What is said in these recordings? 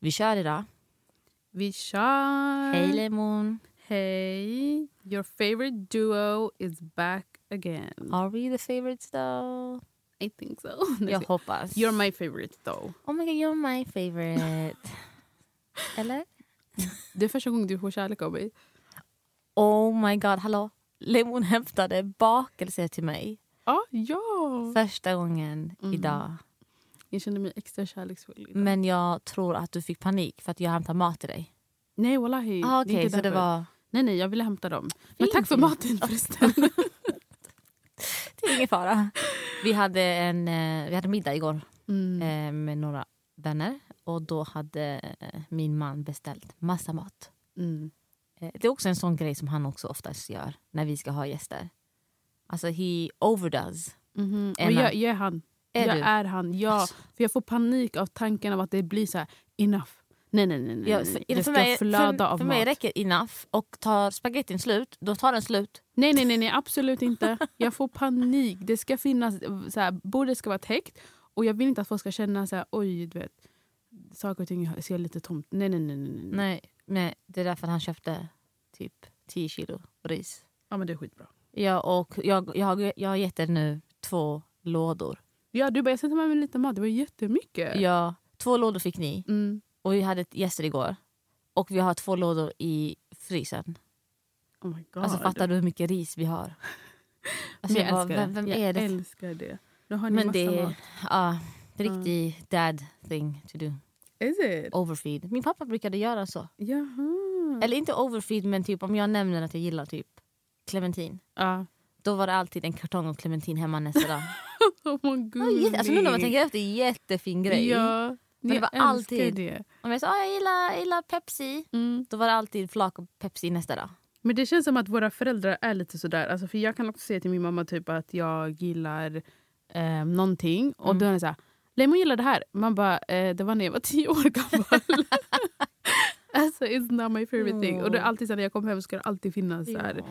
Vi kör idag. Vi kör! Hej Lemon. Hej! Your favorite duo is back again. Are we the favorites though? I think so. Jag hoppas. You're my favorite though. Oh my god, you're my favorite. Eller? Det är första gången du får kärlek av mig. Oh my god, hallå. Lemon hämtade bakelse till mig. Ah, ja! Första gången Mm. idag. Jag kände mig extra kärleksfull. idag. Men jag tror att du fick panik för att jag hämtade mat till dig. Nej, wallahi. Ah, det Okej, inte så det var... Nej, nej, jag ville hämta dem. Men Fint tack för maten förresten. Det är ingen fara. Vi hade, en, eh, vi hade middag igår Mm. eh, med några vänner. Och då hade eh, min man beställt massa mat. Mm. Det är också en sån grej som han också oftast gör när vi ska ha gäster. Alltså he overdoes. Och Emma. jag, jag är han. Är jag du? är han. Ja, för jag får panik av tanken av att det blir så här enough. Nej, nej, nej. nej, Ja, för, Det ska mig, flöda för, av för mat. mig räcker enough. Och tar spagettin slut, då tar den slut. Nej, nej, nej, nej, absolut inte. Jag får panik. Det ska finnas, så här, bordet ska vara täckt. Och jag vill inte att folk ska känna så här, oj, du vet, saker och ting ser lite tomt. Nej, nej, nej. nej, nej. Nej, nej, det är därför han köpte typ 10 kilo ris. Ja, men det är skitbra. Ja, och jag, jag, jag har gett er nu två lådor. Ja, du bara, jag ska ta med mig lite mat. Det var jättemycket. Ja, två lådor fick ni. Mm. Och vi hade gäster igår. Och vi har två lådor i frysen. Oh my God. Alltså fattar du hur mycket ris vi har? Alltså, Men jag bara, vem, vem jag är det? älskar det. Nu har ni Men massa det mat. ja, det är riktig dad thing to do. Is it? Overfeed. Min pappa brukade göra så. Jaha. Eller inte overfeed men typ om jag nämner att jag gillar typ clementin. Ja. Då var det alltid en kartong av clementin hemma nästa dag. Oh my God. alltså nu när man tänker efter, jättefin grej. Ja. Men det var alltid- det. Om jag sa "Ah, jag gillar, jag gillar Pepsi, Mm. då var det alltid flak av Pepsi nästa dag. Men det känns som att våra föräldrar är lite sådär. Alltså, för jag kan också säga till min mamma typ att jag gillar eh, någonting. Och Mm. då är det såhär, Lemon gillar det här. Man bara, eh, det var när jag var tio år gammal. alltså it's not my favorite thing. Och det är alltid så när jag kommer hem ska det alltid finnas så här,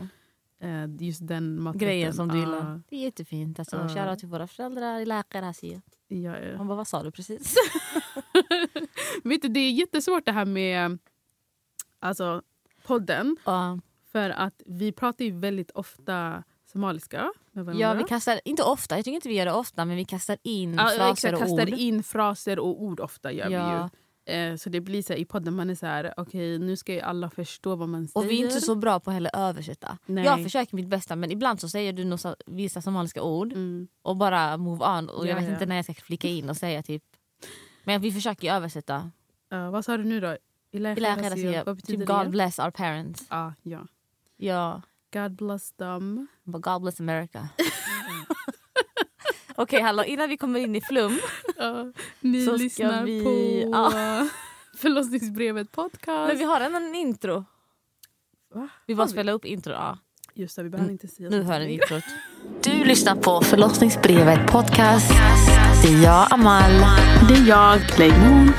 just den maträtten. Grejen som du Ah, gillar. Det är jättefint. Alltså, Ja. Shoutout till våra föräldrar, läkare, Asia. Ja, ja. Man bara, vad sa du precis? Vet du, det är jättesvårt det här med alltså, podden. Ja. För att vi pratar ju väldigt ofta somaliska ja, vi kastar, inte ofta, jag tycker inte vi gör det ofta, men vi kastar in Ja, fraser exakt, och kastar ord. in fraser och ord ofta gör vi Ja. ju. Eh, så det blir så här, i podden man är så här, okej nu ska ju alla förstå vad man säger. Och vi är inte så bra på heller översätta. Nej. Jag försöker mitt bästa men ibland så säger du några vissa somaliska ord Mm. och bara move on. Och jag Ja, vet ja. inte när jag ska flika in och säga typ. Men vi försöker översätta. Eh, vad sa du nu då? Ilahi Typ God bless our parents. Ah, ja. Ja, God bless them. but God bless America. Okej hallå, innan vi kommer in i flum. Ja, ni Så ska lyssnar vi- på Ja. förlossningsbrevet podcast. Men vi har en, en intro. Va? Vi bara spelar upp intro. Ja. Just det, vi behöver inte säga Nu hör ni introt. Du lyssnar på förlossningsbrevet podcast. Det är jag Amal. Det är jag, Lemon.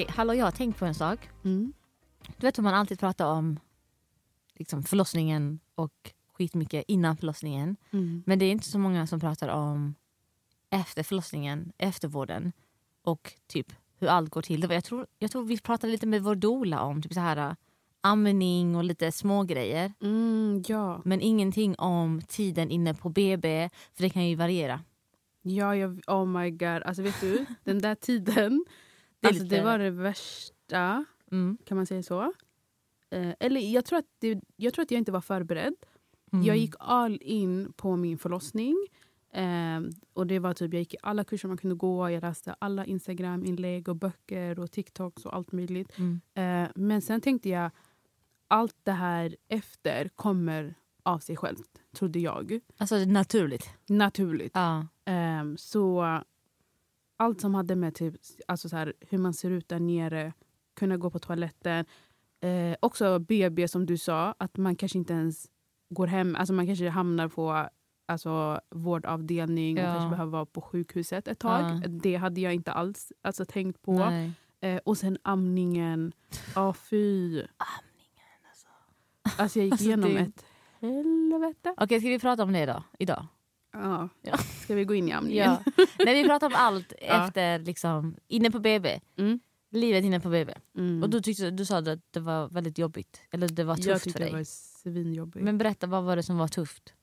Okej, hallå jag har tänkt på en sak. Mm. Du vet hur man alltid pratar om liksom, förlossningen och skitmycket innan förlossningen. Mm. Men det är inte så många som pratar om efter förlossningen, eftervården och typ hur allt går till. Det var, jag, tror, jag tror vi pratade lite med vår doula om typ så här, äh, amning och lite små grejer. Mm, ja. Men ingenting om tiden inne på BB, för det kan ju variera. Ja, jag, oh my god. Alltså vet du, den där tiden. Det alltså, lite- det var det värsta, Mm. kan man säga så? Eh, eller jag tror, att det, jag tror att jag inte var förberedd. Mm. Jag gick all in på min förlossning. Eh, och det var typ, Jag gick i alla kurser man kunde gå. Jag läste alla Instagram-inlägg och böcker och TikToks och allt möjligt. Mm. Eh, men sen tänkte jag, allt det här efter kommer av sig självt, trodde jag. Alltså naturligt. Naturligt. Ja. Ehm, så allt som hade med typ, alltså så här, hur man ser ut där nere, kunna gå på toaletten. Eh, också BB som du sa, att man kanske inte ens går hem. Alltså man kanske hamnar på alltså, vårdavdelning och Ja. kanske behöver vara på sjukhuset ett tag. Ja. Det hade jag inte alls alltså, tänkt på. Eh, och sen amningen. Ja, fy. Amningen alltså. Alltså jag gick Alltså, igenom det- ett helvete. Okej, ska vi prata om det då? Idag? Ja. Ja. Ska vi gå in i amningen? Ja. Nej, vi pratar om allt efter liksom, inne på BB. Mm. Livet inne på BB. Mm. Och du, tyckte, du sa att det var väldigt jobbigt. Eller det var jag tufft för tyckte dig. det var svinjobbigt. Men berätta, vad var det som var tufft?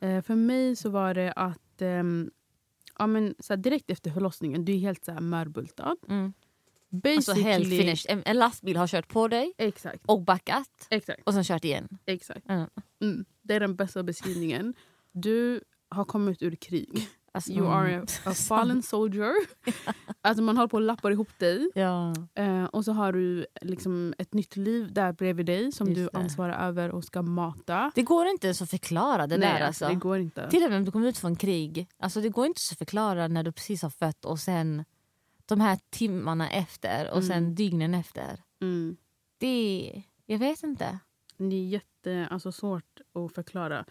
Eh, för mig så var det att ehm, ja, men, så direkt efter förlossningen, du är helt så här, mörbultad. Mm. Basically, Alltså helt finished. En, en lastbil har kört på dig Exakt, och backat exakt, och sen kört igen. exakt. Mm. Mm. Det är den bästa beskrivningen. Du har kommit ur krig. Alltså, You are a, a fallen soldier. alltså man håller på att lappa ihop dig. Ja. Eh, och så har du liksom ett nytt liv där bredvid dig som Just du det. ansvarar över och ska mata. Det går inte ens att förklara det Nej, där. Alltså. det går inte. Till och med om du kommer ut från krig. Alltså, det går inte att förklara när du precis har fött och sen de här timmarna efter och Mm. sen dygnen efter. Mm. Det är, jag vet inte. Det är jätte, alltså, svårt att förklara.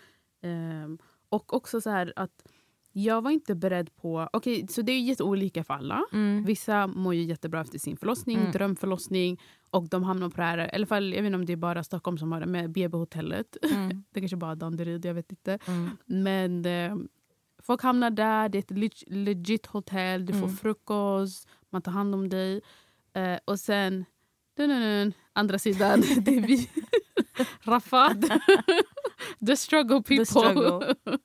Ehm, och också så här att jag var inte beredd på... Okej, så det är jätteolika för alla. Mm. Vissa mår ju jättebra efter sin förlossning, Mm. drömförlossning. Och de hamnar på det här, i alla fall, jag vet inte om det är bara Stockholm som har det, med BB-hotellet. Mm. Det kanske bara är Danderyd, jag vet inte. Mm. Men eh, folk hamnar där, det är ett leg- legit hotell, du får Mm. frukost, man tar hand om dig. Eh, och sen, dun, dun, dun, andra sidan, det är vi. Rafat. The struggle people. struggle.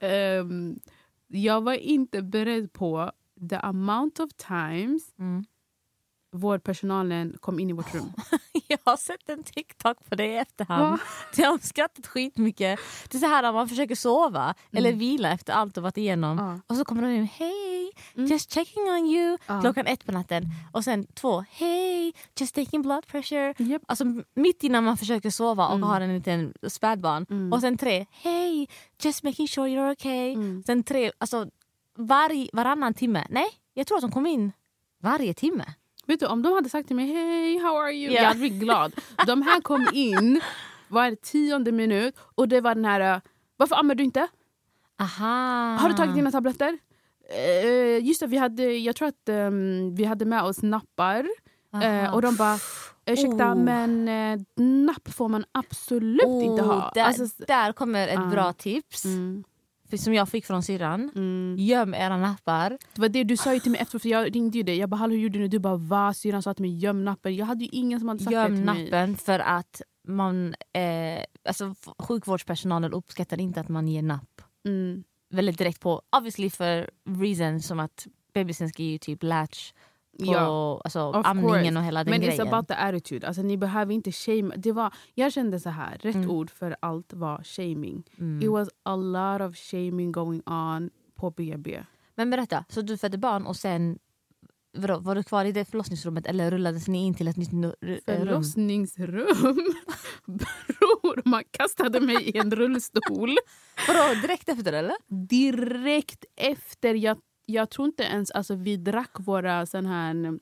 Ehm, jag var inte beredd på the amount of times Mm. vårdpersonalen kom in i vårt rum. Jag har sett en TikTok på det i efterhand. Va? Jag har skrattat skitmycket. Det är så här att man försöker sova eller Mm. vila efter allt du varit igenom. Ja. Och så kommer de in, hej, Mm. just checking on you. Ja. Klockan ett på natten. Och sen två, hej, just taking blood pressure. Japp. Alltså mitt innan man försöker sova och Mm. har en liten spädbarn. Mm. Och sen tre, hej, just making sure you're okay. Mm. Sen tre, alltså var, varannan timme. Nej, jag tror att de kom in varje timme. Vet du, om de hade sagt till mig hej, how are you? Ja. Jag hade blivit glad. De här kom in var tionde minut och det var den här, uh, varför ammar du inte? Aha. Har du tagit dina tabletter? Eh, just det, vi hade, jag tror att ehm, vi hade med oss nappar. Eh, och de bara, ursäkta Oh. men eh, napp får man absolut inte ha. Oh, Där, Alltså, där kommer ett Ah. bra tips mm, som jag fick från syrran. mm. Göm era nappar. Det var det du sa ju till mig efteråt, för jag ringde ju dig. Jag bara, hallå hur gjorde du? Du bara, va? Syrran sa till mig, göm nappen. Jag hade ju ingen som hade sagt det Göm till mig. nappen för att man, eh, alltså, sjukvårdspersonalen uppskattar inte att man ger napp. Mm. Väldigt direkt på, obviously för reasons som att bebisen ska ju typ latch på Ja. alltså, amningen course. och hela den Men grejen. it's about the attitude. Alltså, ni behöver inte shame. Det var, jag kände så här, rätt Mm. ord för allt var shaming. Mm. It was a lot of shaming going on på BB. Men berätta, så du födde barn och sen vadå, var du kvar i det förlossningsrummet eller rullades ni in till ett nytt rum? Förlossningsrum. Bror, man kastade mig i en rullstol. Vadå, direkt efter eller? Direkt efter. Jag, jag tror inte ens alltså, vi drack våra sån här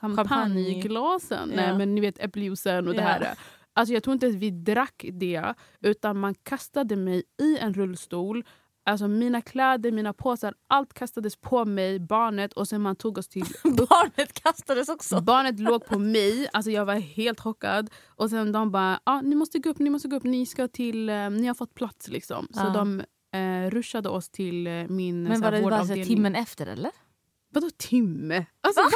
champagneglasen. Ja. Nej, men ni vet äppeljuicen och det Ja. här. Alltså, jag tror inte ens vi drack det. Utan man kastade mig i en rullstol. Alltså mina kläder, mina påsar, allt kastades på mig, barnet och sen man tog oss till Barnet kastades också. Barnet låg på mig, alltså jag var helt chockad. Och sen de bara, ah, ni måste gå upp, ni måste gå upp, ni ska till, eh, ni har fått plats liksom. Så Ja. de eh, rushade oss till eh, min Men var det bara så timmen efter eller? Vadå timme? Alltså, va?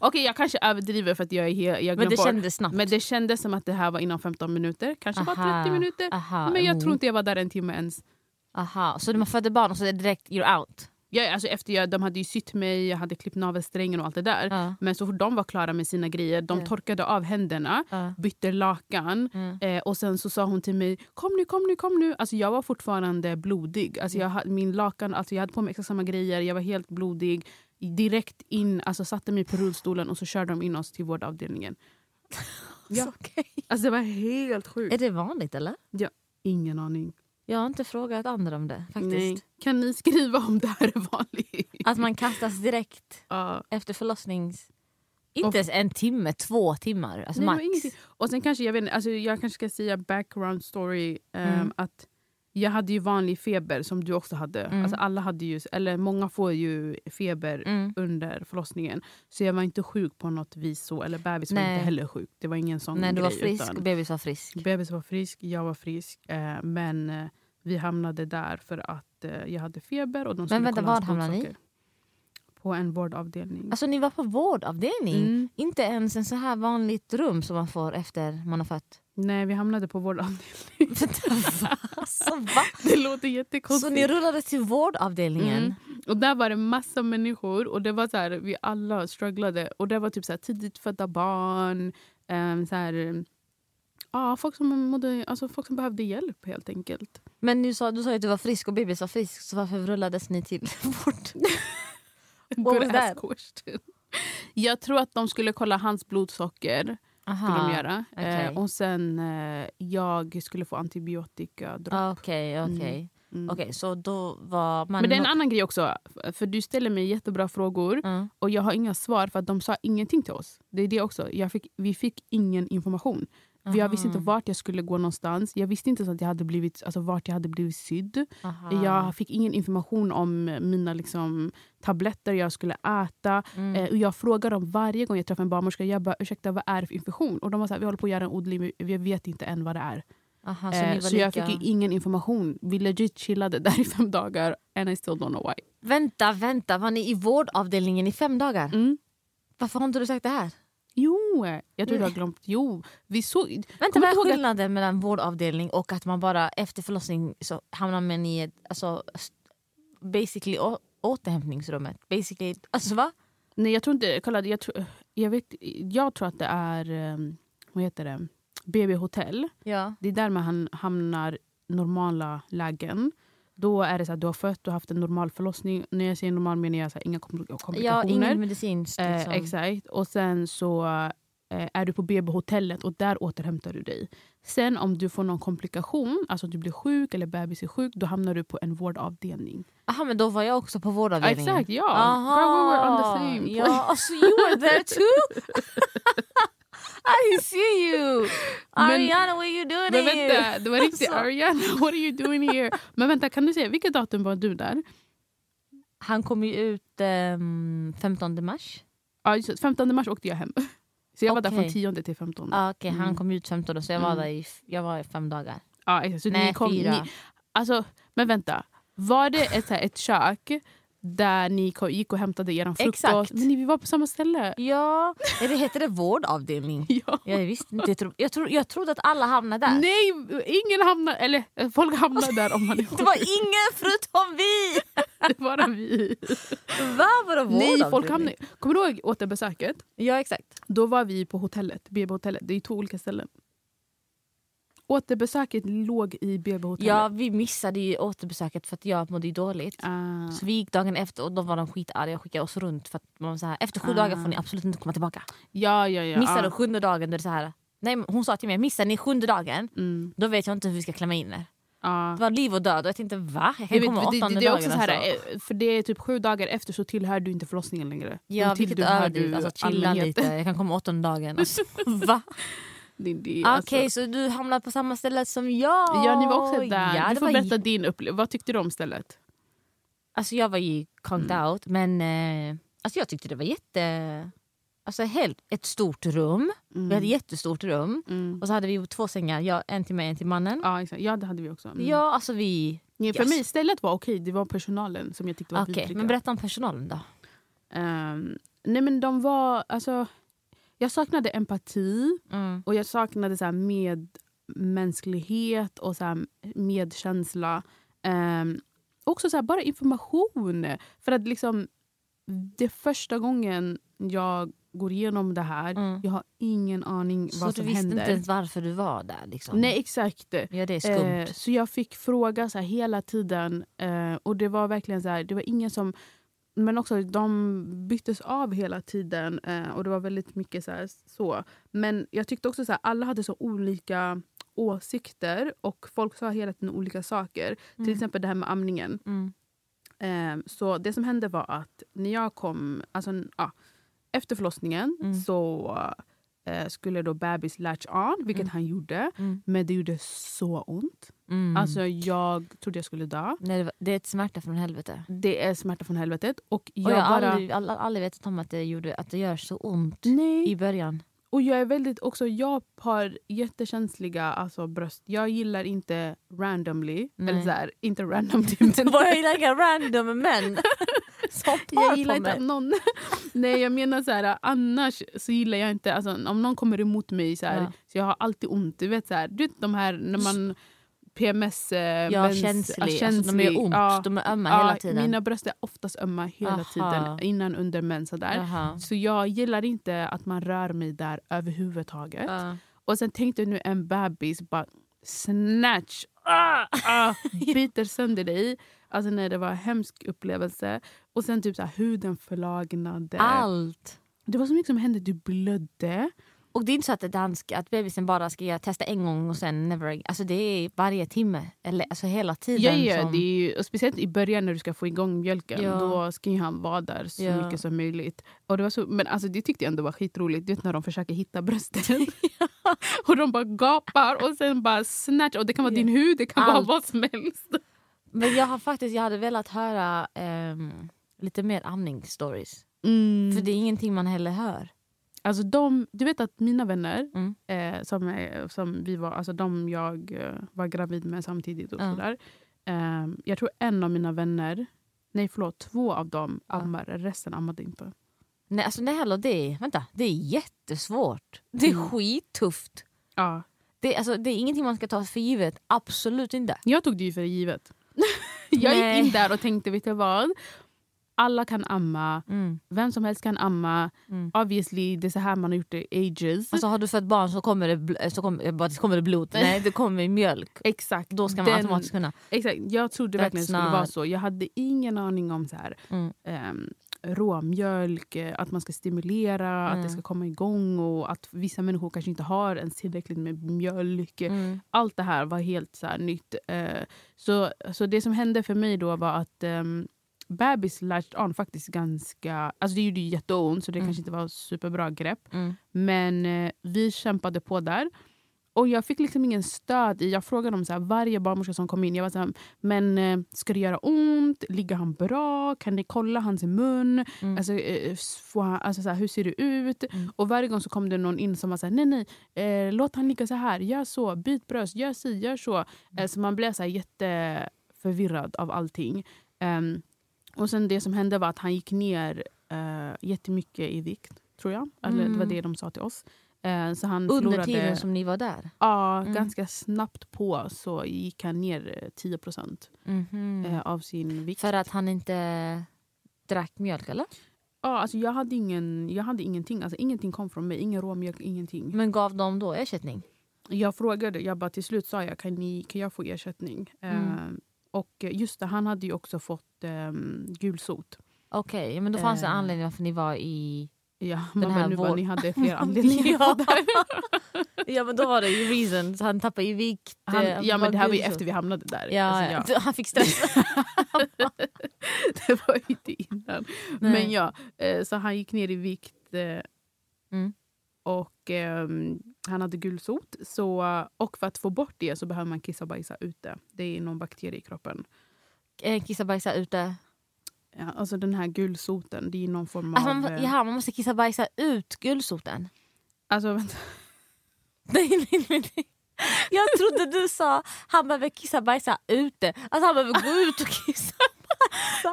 Okej jag kanske överdriver för att jag är helt, jag Men det bort. kändes snabbt. Men det kändes som att det här var inom 15 minuter, kanske bara 30 minuter. Aha, Men jag oh. tror inte jag var där en timme ens. Aha, så när man födde barn och så är det direkt you're out? Jag, alltså efter jag, de hade ju sytt mig, jag hade klippt navelsträngen och allt det där. Ja. Men så fort de var klara med sina grejer, de Ja. torkade av händerna, Ja. bytte lakan. Eh, och sen så sa hon till mig, kom nu, kom nu, kom nu. Alltså jag var fortfarande blodig. Alltså jag, min lakan, alltså jag hade på mig exakt samma grejer, jag var helt blodig. Direkt in, alltså satte mig på rullstolen och så körde de in oss till vårdavdelningen. Ja. Okej. Alltså det var helt sjukt. Är det vanligt eller? Ingen aning. Jag har inte frågat andra om det faktiskt. Nej. Kan ni skriva om det här är vanligt? Att man kastas direkt Ja. efter förlossnings... Inte ens en timme, två timmar. Alltså Nej, var max. Och sen kanske jag vet alltså jag kanske ska säga background story. ehm, Mm. att Jag hade ju vanlig feber som du också hade. Mm. Alltså alla hade ju, eller många får ju feber Mm. under förlossningen. Så jag var inte sjuk på något vis. Så, eller bebis var Nej. inte heller sjuk. Det var ingen sån Nej, du grej. var frisk utan bebis var frisk. bebis var frisk, jag var frisk. Eh, men eh, vi hamnade där för att eh, jag hade feber. Och de skulle vänta, var hamnade ni? På en vårdavdelning. Alltså ni var på vårdavdelning? Mm. Inte ens en så här vanligt rum som man får efter man har fött? Nej, vi hamnade på vårdavdelning. alltså, va? Det låter jättekonstigt. Så ni rullade till vårdavdelningen? Mm. Och där var det massa människor och det var så här, vi alla strugglade. Och det var typ så här, tidigt födda barn. ehm, så här, ja, folk, som mådde, alltså folk som behövde hjälp helt enkelt. Men du sa, du sa att du var frisk och bebis var frisk, så varför rullades ni till vård? What was that? question. Jag tror att de skulle kolla hans blodsocker. Skulle de göra. okej. Eh, och sen eh, jag skulle få antibiotika. Ah, Okej, okej. Mm. Okej, så då var man... Men det är en annan grej också. För du ställer mig jättebra frågor. Mm. Och jag har inga svar för att de sa ingenting till oss. Det är det också. Jag fick, vi fick ingen information. För jag visste inte Aha, vart jag skulle gå någonstans. Jag visste inte så att jag hade blivit, alltså vart jag hade blivit sydd. aha. Jag fick ingen information om mina liksom, tabletter jag skulle äta. Mm. Eh, och jag frågar dem varje gång jag träffar en barnmorska. Jag bara, ursäkta vad är det för infektion? Och de var så här, vi håller på att göra en odling, vi- vi vet inte än vad det är. Aha, så Eh, så jag fick ju ingen information. Vi legit chillade där i fem dagar and I still don't know why. Vänta, vänta. Var ni i vårdavdelningen i fem dagar? Mm. Varför har inte du sagt det här? Jo, jag tror du har glömt. Jo, vi såg... Vänta, vad är att- skillnaden mellan vårdavdelning och att man bara efter förlossning så hamnar man i ett, alltså, basically å, återhämtningsrummet? Basically, alltså va? Nej, jag tror inte... Kolla, jag, tror, jag, vet, jag tror att det är... ehm, Vad heter det? BB Hotell. Ja. Det är där man ham- hamnar normala lägen. Då är det så att du har fött, har haft en normal förlossning. När jag säger normal menar jag så här, inga kompl- Ja, komplikationer. inget medicinskt. Eh, Liksom. exakt. Och sen så eh, är du på BB-hotellet och där återhämtar du dig. Sen om du får någon komplikation, alltså du blir sjuk eller bebis är sjuk, då hamnar du på en vårdavdelning. Aha, men då var jag också på vårdavdelningen. exakt, ja. Aha. Girl, we were on the same. Ja, alltså, you were there too? I see you! Ariana, what are you doing Men here? vänta, det var riktigt Alltså. Ariana, what are you doing here? Men vänta, kan du säga vilket datum var du där? Han kom ju ut ehm, 15 mars. Ja, just det, 15 mars åkte jag hem. Så jag var där från 10 till 15. Ah, Okej, Mm. han kom ut 15 så jag var Mm. där i, jag var i fem dagar. Ja, exakt. Så Nej, ni kom, fyra. Ni, alltså, men vänta, var det ett, här, ett kök där ni gick och hämtade er frukost? Exakt. Men ni vi var på samma ställe. Ja, eller heter det vårdavdelning? Ja. Jag visste inte. Jag, tro, jag, tro, jag trodde att alla hamnade där. Nej, ingen hamnar, eller folk hamnar där om man är Det var ingen förutom vi! Det bara vi. Va? Vadå Nej, folk vårdavdelning? hamnar, kommer du ihåg återbesöket? Ja, exakt. Då var vi på hotellet, BB-hotellet. Det är två olika ställen. Återbesöket låg i BB-hotellet. Ja, vi missade ju återbesöket för att jag mådde dåligt. Ah. Så vi gick dagen efter och då var de skitarga och skickade oss runt. För att man var så här, efter sju Ah. dagar får ni absolut inte komma tillbaka. Ja, ja, ja. Missar ah. sjunde dagen då är det så här. Nej, hon sa till mig, missar ni sjunde dagen Mm. då vet jag inte hur vi ska klämma in er. Ah. Det var liv och död och jag tänkte va? Jag kan Jag vet, komma det, åttonde det, det är också så här, alltså. eh, för det är typ sju dagar efter så tillhör du inte förlossningen längre. Ja, vilket överdrivet. Alltså, chilla allmänheten. lite, jag kan komma åttonde dagen. Alltså, va? Okej, alltså. så du hamnar på samma ställe som jag? Ja, ni var också där. Ja, du får var berätta din upplevelse. Vad tyckte du om stället? Alltså jag var ju conked Mm. out men eh, alltså jag tyckte det var jätte... Alltså helt, ett stort rum. Vi hade ett jättestort rum. Mm. Och så hade vi två sängar, jag, en till mig en till mannen. Ja, exakt. ja, det hade vi också. Mm. Ja, alltså vi... Ja, för yes. mig stället var okej, det var personalen som jag tyckte var Okej, vidriga. men berätta om personalen då. Ehm, nej men de var, alltså, jag saknade empati Mm. och jag saknade så medmänsklighet och så medkänsla. Um, också så bara information. För att liksom, det är första gången jag går igenom det här. Mm. Jag har ingen aning Så vad du som visste händer. inte ens varför du var där? Liksom. Nej exakt. Ja, det är skumt. Eh, så jag fick fråga så hela tiden. Eh, och det var verkligen så här, det var ingen som... Men också de byttes av hela tiden. Eh, och det var väldigt mycket så, här, så. Men jag tyckte också så här, alla hade så olika åsikter. Och folk sa hela tiden olika saker. Till Mm. exempel det här med amningen. Mm. Eh, så det som hände var att när jag kom... Alltså, ja, efter förlossningen Mm. så skulle då bebis latch on, vilket Mm. han gjorde. Mm. Men det gjorde så ont. Mm. Alltså jag trodde jag skulle dö. Nej, det var- det är ett smärta från helvete. Det är smärta från helvetet. Och Och jag, jag har bara... aldrig, all, aldrig vetat om att det, gjorde, att det gör så ont Nej. i början. Och jag är väldigt också, jag har jättekänsliga alltså, bröst. Jag gillar inte randomly, Nej. eller så här, inte randomly. Var ju inga random män jag gillar inte att någon... Nej jag menar så här, annars så gillar jag inte, alltså, om någon kommer emot mig så här, Ja. så jag har alltid ont. Du vet så här, du vet de här när man PMS... Eh, Ja, mens- känslig. Alltså, de gör ont, Ja, de är ömma ja, hela tiden. Mina bröst är oftast ömma hela Aha. tiden, innan, under, mens. Så, där. Jaha. så jag gillar inte att man rör mig där överhuvudtaget. Ja. Och sen tänkte jag nu en bebis bara snatch, ah, ah, biter sönder dig. Alltså när det var en hemsk upplevelse. Och sen typ så här, huden förlagnade. Allt. Det var så mycket som hände, du blödde. Och det är inte så att, det dansk, att bebisen bara ska testa en gång och sen never again. Alltså det är varje timme. Eller alltså hela tiden. Ja, ja, som, det är ju, och speciellt i början när du ska få igång mjölken. Ja. Då ska ju han vara där så Ja. mycket som möjligt. Och det var så, men alltså, det tyckte jag ändå var skitroligt. Du vet när de försöker hitta brösten. och de bara gapar och sen bara snatch. Och det kan vara din hud, det kan Allt. vara vad som helst. Men jag har faktiskt jag hade velat höra ehm, lite mer amningsstories. Mm. För det är ingenting man heller hör. Alltså de, du vet att mina vänner, Mm. eh, som, är, som vi var, alltså de jag eh, var gravid med samtidigt och Ja. sådär. Eh, jag tror en av mina vänner, nej förlåt, två av dem ammar, resten ammade inte. Nej, alltså nej heller det, vänta, det är jättesvårt. Det är Mm. skittufft. Ja. Det, är- alltså, det är ingenting man ska ta för givet. Absolut inte. Jag tog det ju för givet. jag gick in där och tänkte, vet du vad? Alla kan amma, Mm. vem som helst kan amma. Mm. Obviously, det är så här man har gjort det ages. Alltså, har du fött barn så kommer det, så kommer, jag bara, det kommer det blod. Nej, det kommer mjölk. Exakt. Då ska man Den- automatiskt kunna. Exakt. Jag trodde That's verkligen det skulle not- vara så. Jag hade ingen aning om så här, Mm. um, råmjölk, eh, att man ska stimulera, att det Mm. ska komma igång och att vissa människor kanske inte har ens tillräckligt med mjölk. Mm. Allt det här var helt så här, nytt. Eh, så, så det som hände för mig då var att um, bebis latched on faktiskt ganska... Alltså det gjorde jätteont så det Mm. kanske inte var superbra grepp. Mm. Men eh, vi kämpade på där. Och jag fick liksom ingen stöd i... Jag frågade dem så här, varje barnmorska som kom in. Jag var så här, men eh, ska det göra ont? Ligger han bra? Kan ni kolla hans mun? Mm. Alltså, eh, får han, alltså så här, hur ser det ut? Mm. Och varje gång så kom det någon in som var så här, nej nej, eh, låt han ligga så här, gör så, byt bröst, gör si, gör så. Eh, så man blev så jätteförvirrad av allting. Ehm, och sen det som hände var att han gick ner uh, jättemycket i vikt, tror jag. Eller det var Mm. det de sa till oss. Eh, så han Under förlorade, tiden som ni var där? Ja, Mm. ganska snabbt på så gick han ner eh, 10 Mhm. eh, av sin vikt. För att han inte drack mjölk eller? Ja, alltså jag, hade ingen, jag hade ingenting. Alltså ingenting kom från mig. Ingen råmjölk, ingenting. Men gav de då ersättning? Jag frågade, jag bara till slut sa jag kan, ni, kan jag få ersättning? Mm. Eh, och just det, han hade ju också fått um, gulsot. Okej, men då fanns det Eh. anledning varför ni var i... Ja, Den man här nu bara, ni hade fler anledningar Ja. Ja men då var det ju reason, så han tappade i vikt. eh, Han, ja, men det här var ju efter vi hamnade där. Ja, Alltså, ja. Han fick stress. det var ju inte innan. Nej. Men ja, eh, så han gick ner i vikt. eh, Mm. Och ehm, han hade gulsot. Så, och för att få bort det så behöver man kissa och bajsa ute. Det är någon bakterie i kroppen. Eh, Kissa bajsa ute. Ja, alltså den här gulsoten, det är någon form av... Alltså, man, eh, jaha, man måste kissa bajsa ut gulsoten. alltså, vänta. Nej, nej, nej, nej. Jag trodde du sa han behöver kissa bajsa ute. Alltså han behöver gå ut och kissa.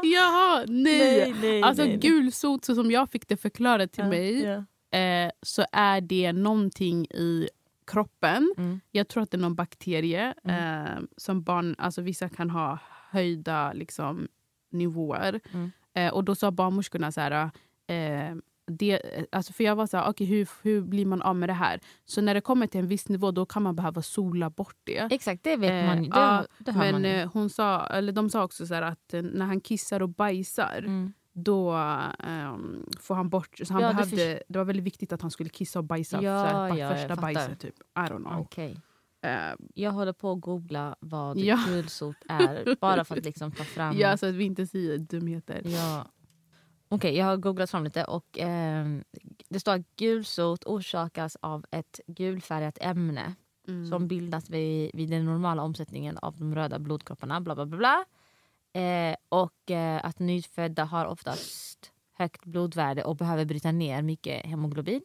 Jaha, nej! nej, alltså nej, nej. gulsot, så som jag fick det förklarat till Ja, mig, ja. Eh, så är det någonting i kroppen. Mm. Jag tror att det är någon bakterie eh, som barn, alltså vissa kan ha höjda liksom, nivåer. Mm. Eh, och då sa barnmorskorna så här, eh, det, alltså för jag var så här, okay, hur, hur blir man av med det här? Så när det kommer till en viss nivå då kan man behöva sola bort det. Exakt, det vet man ju. Eh, ja, Men man eh, hon sa, eller de sa också så att när han kissar och bajsar Mm. Då ehm, får han bort... Så han Ja, det behövde, det, var väldigt viktigt att han skulle kissa och bajsa Ja, så här, på ja, första bajset. Typ. I don't know. Okej. Eh, Jag håller på att googla vad Ja. gulsot är. Bara för att liksom ta fram... ja, så att vi inte säger dumheter. Ja. Okej, jag har googlat fram lite och eh, det står att gulsot orsakas av ett gulfärgat ämne Mm. som bildas vid, vid den normala omsättningen av de röda blodkropparna. Bla, bla, bla, bla. Eh, och eh, att nyfödda har oftast högt blodvärde och behöver bryta ner mycket hemoglobin.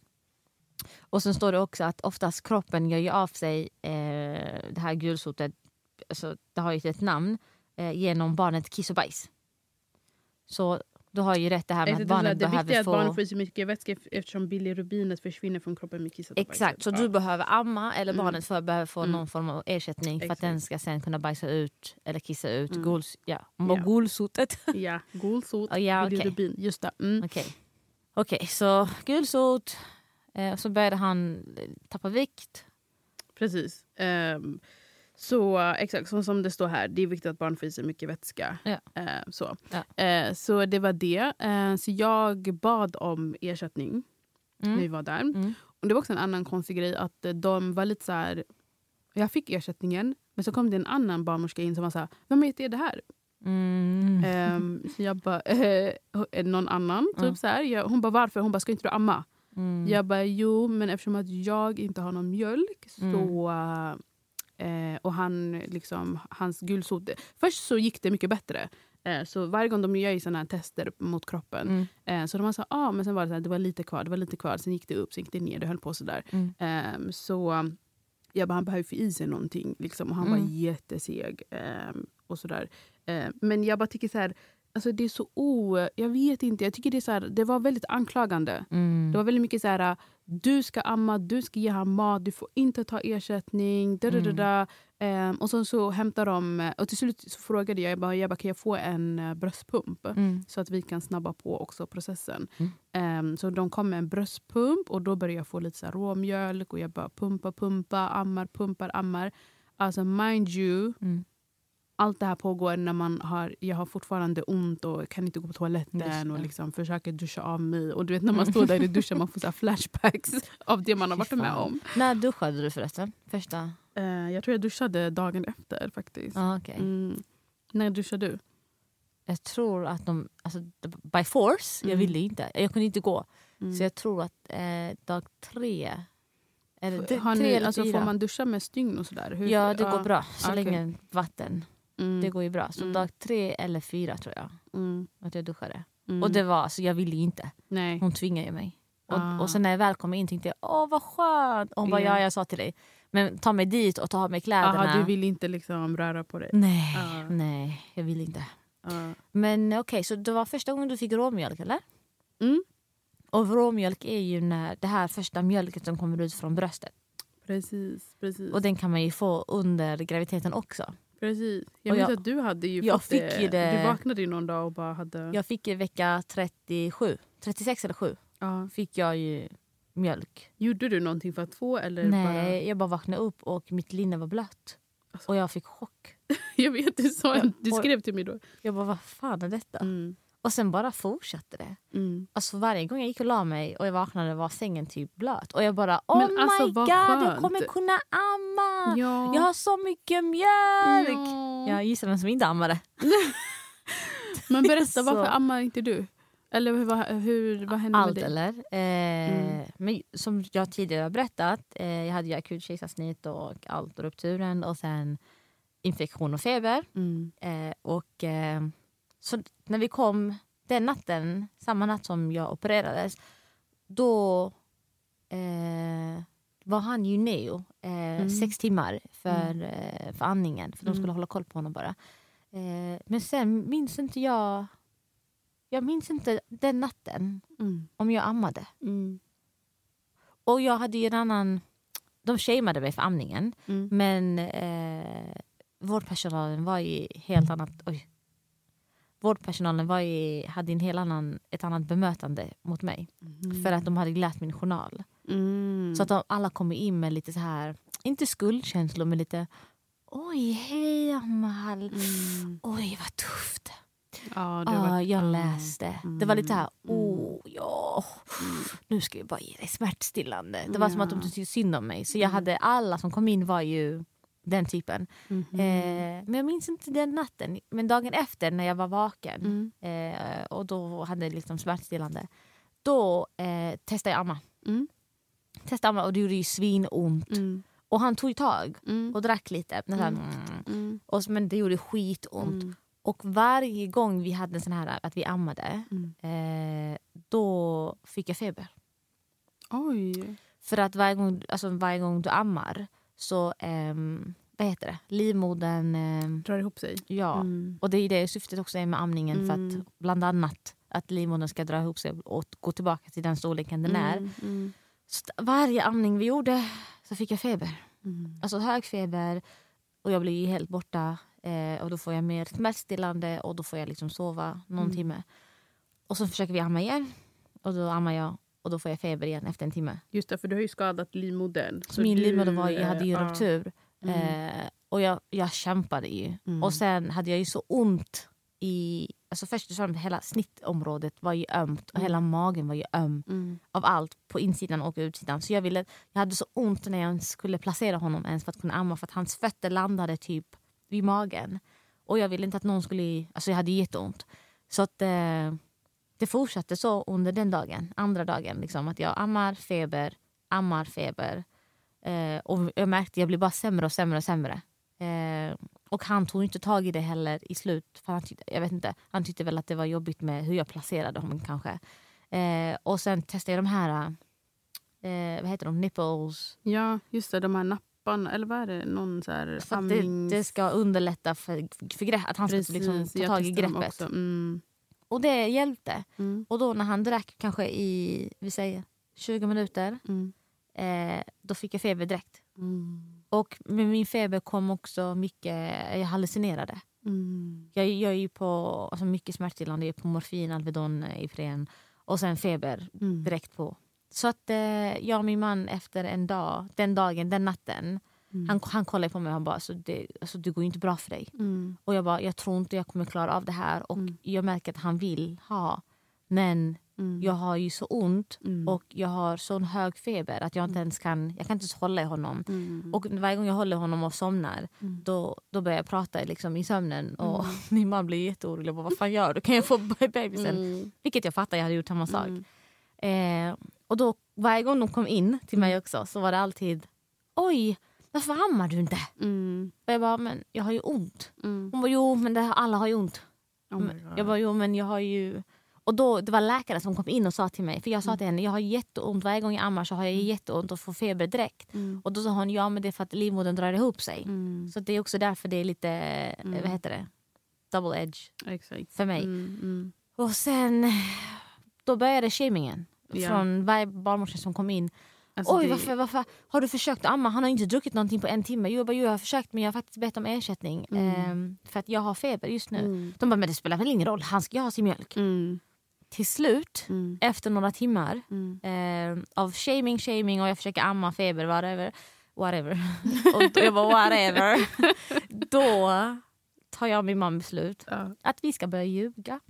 Och sen står det också att oftast kroppen gör ju av sig eh, det här gulsotet, alltså, det har ju ett namn, eh, genom barnet kiss och bajs. Så du har ju rätt det här med att det, barnet det viktiga är behöver att få... barnet får i sig mycket vätska eftersom bilirubinet försvinner från kroppen med kisset. Exakt, så du behöver amma eller Mm. barnet för, behöver få Mm. någon form av ersättning för att Exakt. den ska sen kunna bajsa ut eller kissa ut Mm. guls, ja, Ja. gulsotet. Ja, gulsot, Ja, okej. bilirubin. Just det. Mm. Okej, Okej, så gulsot, eh, så började han eh, tappa vikt. Precis. Ehm, så exakt som, som det står här, det är viktigt att barn får i sig mycket vätska. Ja. Eh, så. Ja. Eh, så det var det. Eh, så jag bad om ersättning när vi Mm. var där. Mm. Och det var också en annan konstig grej att eh, de var lite så här... Jag fick ersättningen, men så kom det en annan barnmorska in som var så här, vem heter det här? Mm. Ehm, så jag bara, eh, någon annan. Typ Mm. så här. Jag, hon bara, varför? Hon bara, ska inte du amma? Mm. Jag bara, jo, men eftersom att jag inte har någon mjölk Mm. så... Eh, och han, liksom, hans gulsot... Först så gick det mycket bättre. Eh, så varje gång de gör såna här tester mot kroppen. Mm. Eh, så de var här, ah, men sen var det så här, det var lite kvar, det var lite kvar. Sen gick det upp, sen gick det ner, det höll på sådär. Mm. Eh, så jag bara, han behöver få i sig någonting. Liksom, och han var Mm. jätteseg. Eh, och sådär. Eh, men jag bara tycker så här, alltså det är så o... Jag vet inte, jag tycker det är så här, det var väldigt anklagande. Mm. Det var väldigt mycket så här, du ska amma, du ska ge honom mat, du får inte ta ersättning. Da, da, da, Mm. da. Ehm, och sen så hämtar de, och till slut så frågade jag, jag bara, jag bara kan jag få en eh, bröstpump? Mm. Så att vi kan snabba på också processen. Mm. Ehm, så de kom med en bröstpump och då började jag få lite så här råmjölk och jag bara pumpa, pumpa, ammar, pumpar, ammar. Alltså mind you, Mm. Allt det här pågår när man har, jag har fortfarande ont och kan inte gå på toaletten och liksom försöker duscha av mig. Och du vet när man står där i duschen man får så här flashbacks av det man har varit med om. När duschade du förresten? Första? Eh, jag tror jag duschade dagen efter faktiskt. Ah, okej. Mm. När duschade du? Jag tror att de, alltså, by force, jag Mm. ville inte. Jag kunde inte gå. Mm. Så jag tror att eh, dag tre, eller har tre ni, alltså, får man duscha med stygn och sådär? Hur- Ja, det går bra. Så okej. länge vatten. Mm. Det går ju bra. Så Mm. dag tre eller fyra tror jag Mm. att jag duschade. Mm. Och det var, alltså, jag ville ju inte. Nej. Hon tvingade ju mig. Och, Ah. och sen när jag väl kom in tänkte jag åh vad skönt. Och hon bara Ja. ja jag sa till dig. Men ta mig dit och ta av mig kläderna. Aha, du vill inte liksom röra på dig? Nej, Ah. nej jag vill inte. Ja. Men okej, så det var första gången du fick råmjölk eller? Mm. Och råmjölk är ju när det här första mjölken som kommer ut från bröstet. Precis, precis. Och den kan man ju få under graviditeten också. Precis. Jag minns jag- att du hade ju jag fått fick det. ju det- Du vaknade ju någon dag och bara hade... Jag fick i vecka 37, 36 eller 7 Ja. fick jag ju mjölk. Gjorde du någonting för att få? Eller Nej, jag bara vaknade upp och mitt linne var blött. Alltså. Och jag fick chock. Bara... Jag vet, du, sa, Ja, du skrev till mig då. Jag bara vad fan är detta? Mm. Och sen bara fortsatte det. Mm. Alltså varje gång jag gick och la mig och jag vaknade var sängen typ blöt. Och jag bara oh Men alltså, my god jag skönt. kommer kunna amma! Ja. Jag har så mycket mjölk! Ja. Jag gissar vem som inte ammade. Men berätta, varför ammar inte du? Eller hur, vad, hur, vad hände Allt med dig? eller? Eh, Mm. men som jag tidigare har berättat, eh, jag hade ju akut kejsarsnitt och allt och rupturen och sen infektion och feber. Mm. Eh, och, eh, så när vi kom den natten, samma natt som jag opererades, då eh, var han ju neo eh, Mm. sex timmar för, eh, för andningen. För de skulle Mm. hålla koll på honom bara. Eh, men sen minns inte jag... Jag minns inte den natten Mm. om jag ammade. Mm. Och jag hade ju en annan... De shameade mig för amningen. Mm. Men eh, vårdpersonalen var ju helt annat... Oj. Vårdpersonalen var ju, hade en helt annan, ett annat bemötande mot mig. Mm. För att de hade läst min journal. Mm. Så att de, alla kom in med lite så här, inte skuldkänslor men lite Oj, hej Amal. Mm. Oj, vad tufft. Ja, det Ah, var- jag ja. läste. Det var lite här, Mm. åh ja, Mm. nu ska vi bara ge dig smärtstillande. Det var som att de tyckte synd om mig. Så jag Mm. hade, alla som kom in var ju Den typen. Mhm. Eh, men jag minns inte den natten. Men dagen efter när jag var vaken Mm. eh, och då hade jag liksom smärtstillande. Då eh, testade jag amma. Mm. Testade amma och det gjorde ju svinont. Mm. Och han tog tag Mm. och drack lite. Här, Mm. mm. Mm. och, men det gjorde skitont. Mm. Och varje gång vi hade en sån här att vi ammade, Mm. eh, då fick jag feber. Oj. För att varje gång, alltså varje gång du ammar så, ehm, vad heter det, livmodern, ehm, Drar ihop sig. ja. Mm. Och det är det syftet också är med amningen för Mm. att bland annat att livmodern ska dra ihop sig och gå tillbaka till den storleken den är. Mm. Mm. Varje amning vi gjorde så fick jag feber. Mm. Alltså hög feber och jag blir helt borta. Eh, och då får jag mer smärtstillande och då får jag liksom sova någon Mm. timme. Och så försöker vi amma igen. Och då ammar jag och då får jag feber igen efter en timme. Just det, för du har ju skadat livmodern. Så min livmoder var, jag hade ju eh, ruptur. Mm. Eh, och jag, jag kämpade ju. Mm. Och sen hade jag ju så ont i... Alltså först och främst hela snittområdet var ju ömt och Mm. hela magen var ju öm Mm. av allt på insidan och utsidan. Så jag, ville, jag hade så ont när jag skulle placera honom ens för att kunna amma för att hans fötter landade typ vid magen. Och jag ville inte att någon skulle... Alltså jag hade jätteont. Så att eh, det fortsatte så under den dagen, andra dagen. Liksom, att jag ammar, feber, ammar, feber. Eh, och jag märkte att jag blev bara sämre och sämre och sämre. Eh, och han tog inte tag i det heller i slut. För han, tyckte, jag vet inte, han tyckte väl att det var jobbigt med hur jag placerade honom kanske. Eh, och sen testade jag de här, eh, vad heter de, nipples. Ja, just det. De här napparna. Eller vad är det? Någon så här att det, amnings- det ska underlätta för, för grepp, att han ska liksom ta tag i greppet. Och det hjälpte. Mm. Och då när han drack kanske i vi säger, 20 minuter, Mm. eh, då fick jag feber direkt. Mm. Och med min feber kom också mycket, jag hallucinerade. Mm. Jag, jag är ju på alltså mycket smärtstillande, jag är på morfin, Alvedon, Ipren och sen feber Mm. direkt på. Så att eh, jag och min man efter en dag, den dagen, den natten, Mm. han, han kollade på mig och han bara alltså det, alltså det går inte bra för dig. Mm. Och jag bara, jag tror inte jag kommer klara av det här. Och Mm. jag märker att han vill ha. Men Mm. jag har ju så ont Mm. och jag har sån hög feber att jag inte ens kan, jag kan inte ens hålla i honom. Och varje gång jag håller honom och somnar då, då börjar jag prata liksom i sömnen. Och min man blir jätteorolig. och bara, Vad fan gör du? Kan jag få bebisen? Mm. Vilket jag fattar, jag hade gjort samma sak. Eh, och då varje gång de kom in till mig också så var det alltid Oj, varför ammar du inte? Mm. Och jag bara, men jag har ju ont. Mm. Hon bara, jo men det, alla har ju ont. Oh jag bara, jo men jag har ju... Och då, det var läkare som kom in och sa till mig, för jag sa Mm. till henne, jag har jätteont, varje gång jag ammar så har jag Mm. jätteont och får feber direkt. Mm. Och då sa hon, ja men det är för att livmodern drar ihop sig. Mm. Så det är också därför det är lite, Mm. vad heter det, double edge Exakt. för mig. Mm. Och sen, då började shamingen. Ja. Från varje barnmorska som kom in. Alltså Oj det- varför, varför har du försökt amma? Han har inte druckit någonting på en timme. Jo, jag, bara, jo, jag har försökt men jag har faktiskt bett om ersättning. Mm. ehm, för att jag har feber just nu. Mm. De bara, men det spelar väl ingen roll, han ska ha sin mjölk. Mm. Till slut, Mm. efter några timmar Mm. eh, av shaming, shaming och jag försöker amma, feber, whatever. whatever. och då- jag bara whatever. då tar jag och min man beslut Ja. att vi ska börja ljuga.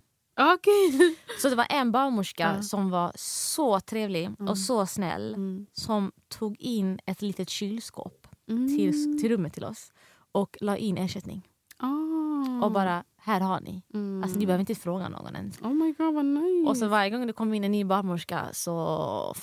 Okej. Så det var en barnmorska Ja. som var så trevlig Mm. och så snäll Mm. som tog in ett litet kylskåp Mm. till, till rummet till oss och la in ersättning. Ah. Och bara, här har ni. Mm. Alltså ni behöver inte fråga någon ens. Oh my god vad nice. Och så varje gång det kommer in en ny barnmorska så,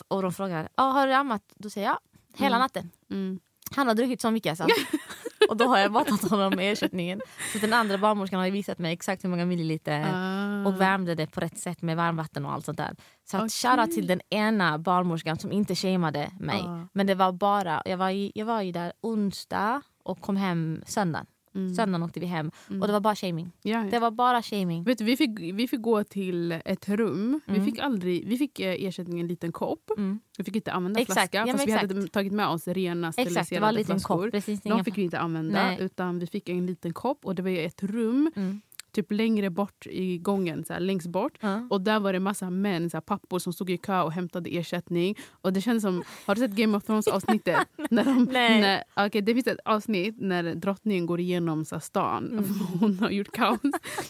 och de frågar ah, har du ammat? Då säger jag ja, hela Mm. natten. mm. Han har druckit så mycket alltså. och då har jag matat honom med ersättningen. Så den andra barnmorskan har visat mig exakt hur många milliliter Ah. och värmde det på rätt sätt med varmvatten och allt sånt där. Så att Okej. shoutout till den ena barnmorskan som inte shameade mig. Ah. Men det var bara, jag var, ju, jag var ju där onsdag och kom hem söndag. Mm. Söndagen åkte vi hem Mm. och det var bara shaming. Ja. Det var bara shaming. Vet du, vi, fick, vi fick gå till ett rum. Vi Mm. fick, aldrig, vi fick eh, ersättning en liten kopp. Mm. Vi fick inte använda Exakt, flaska. ja, fast vi hade tagit med oss rena steriliserade flaskor. kopp. Precis, De fick vi inte använda. Nej. Utan vi fick en liten kopp och det var ett rum Mm. Typ längre bort i gången. Så här, längst bort. Ja. Och där var det massa män, så här, pappor som stod i kö och hämtade ersättning. Och det kändes som, har du sett Game of Thrones avsnittet? när de, Nej. när, okay, det finns ett avsnitt när drottningen går igenom så här, stan. Mm. Hon har gjort kaos.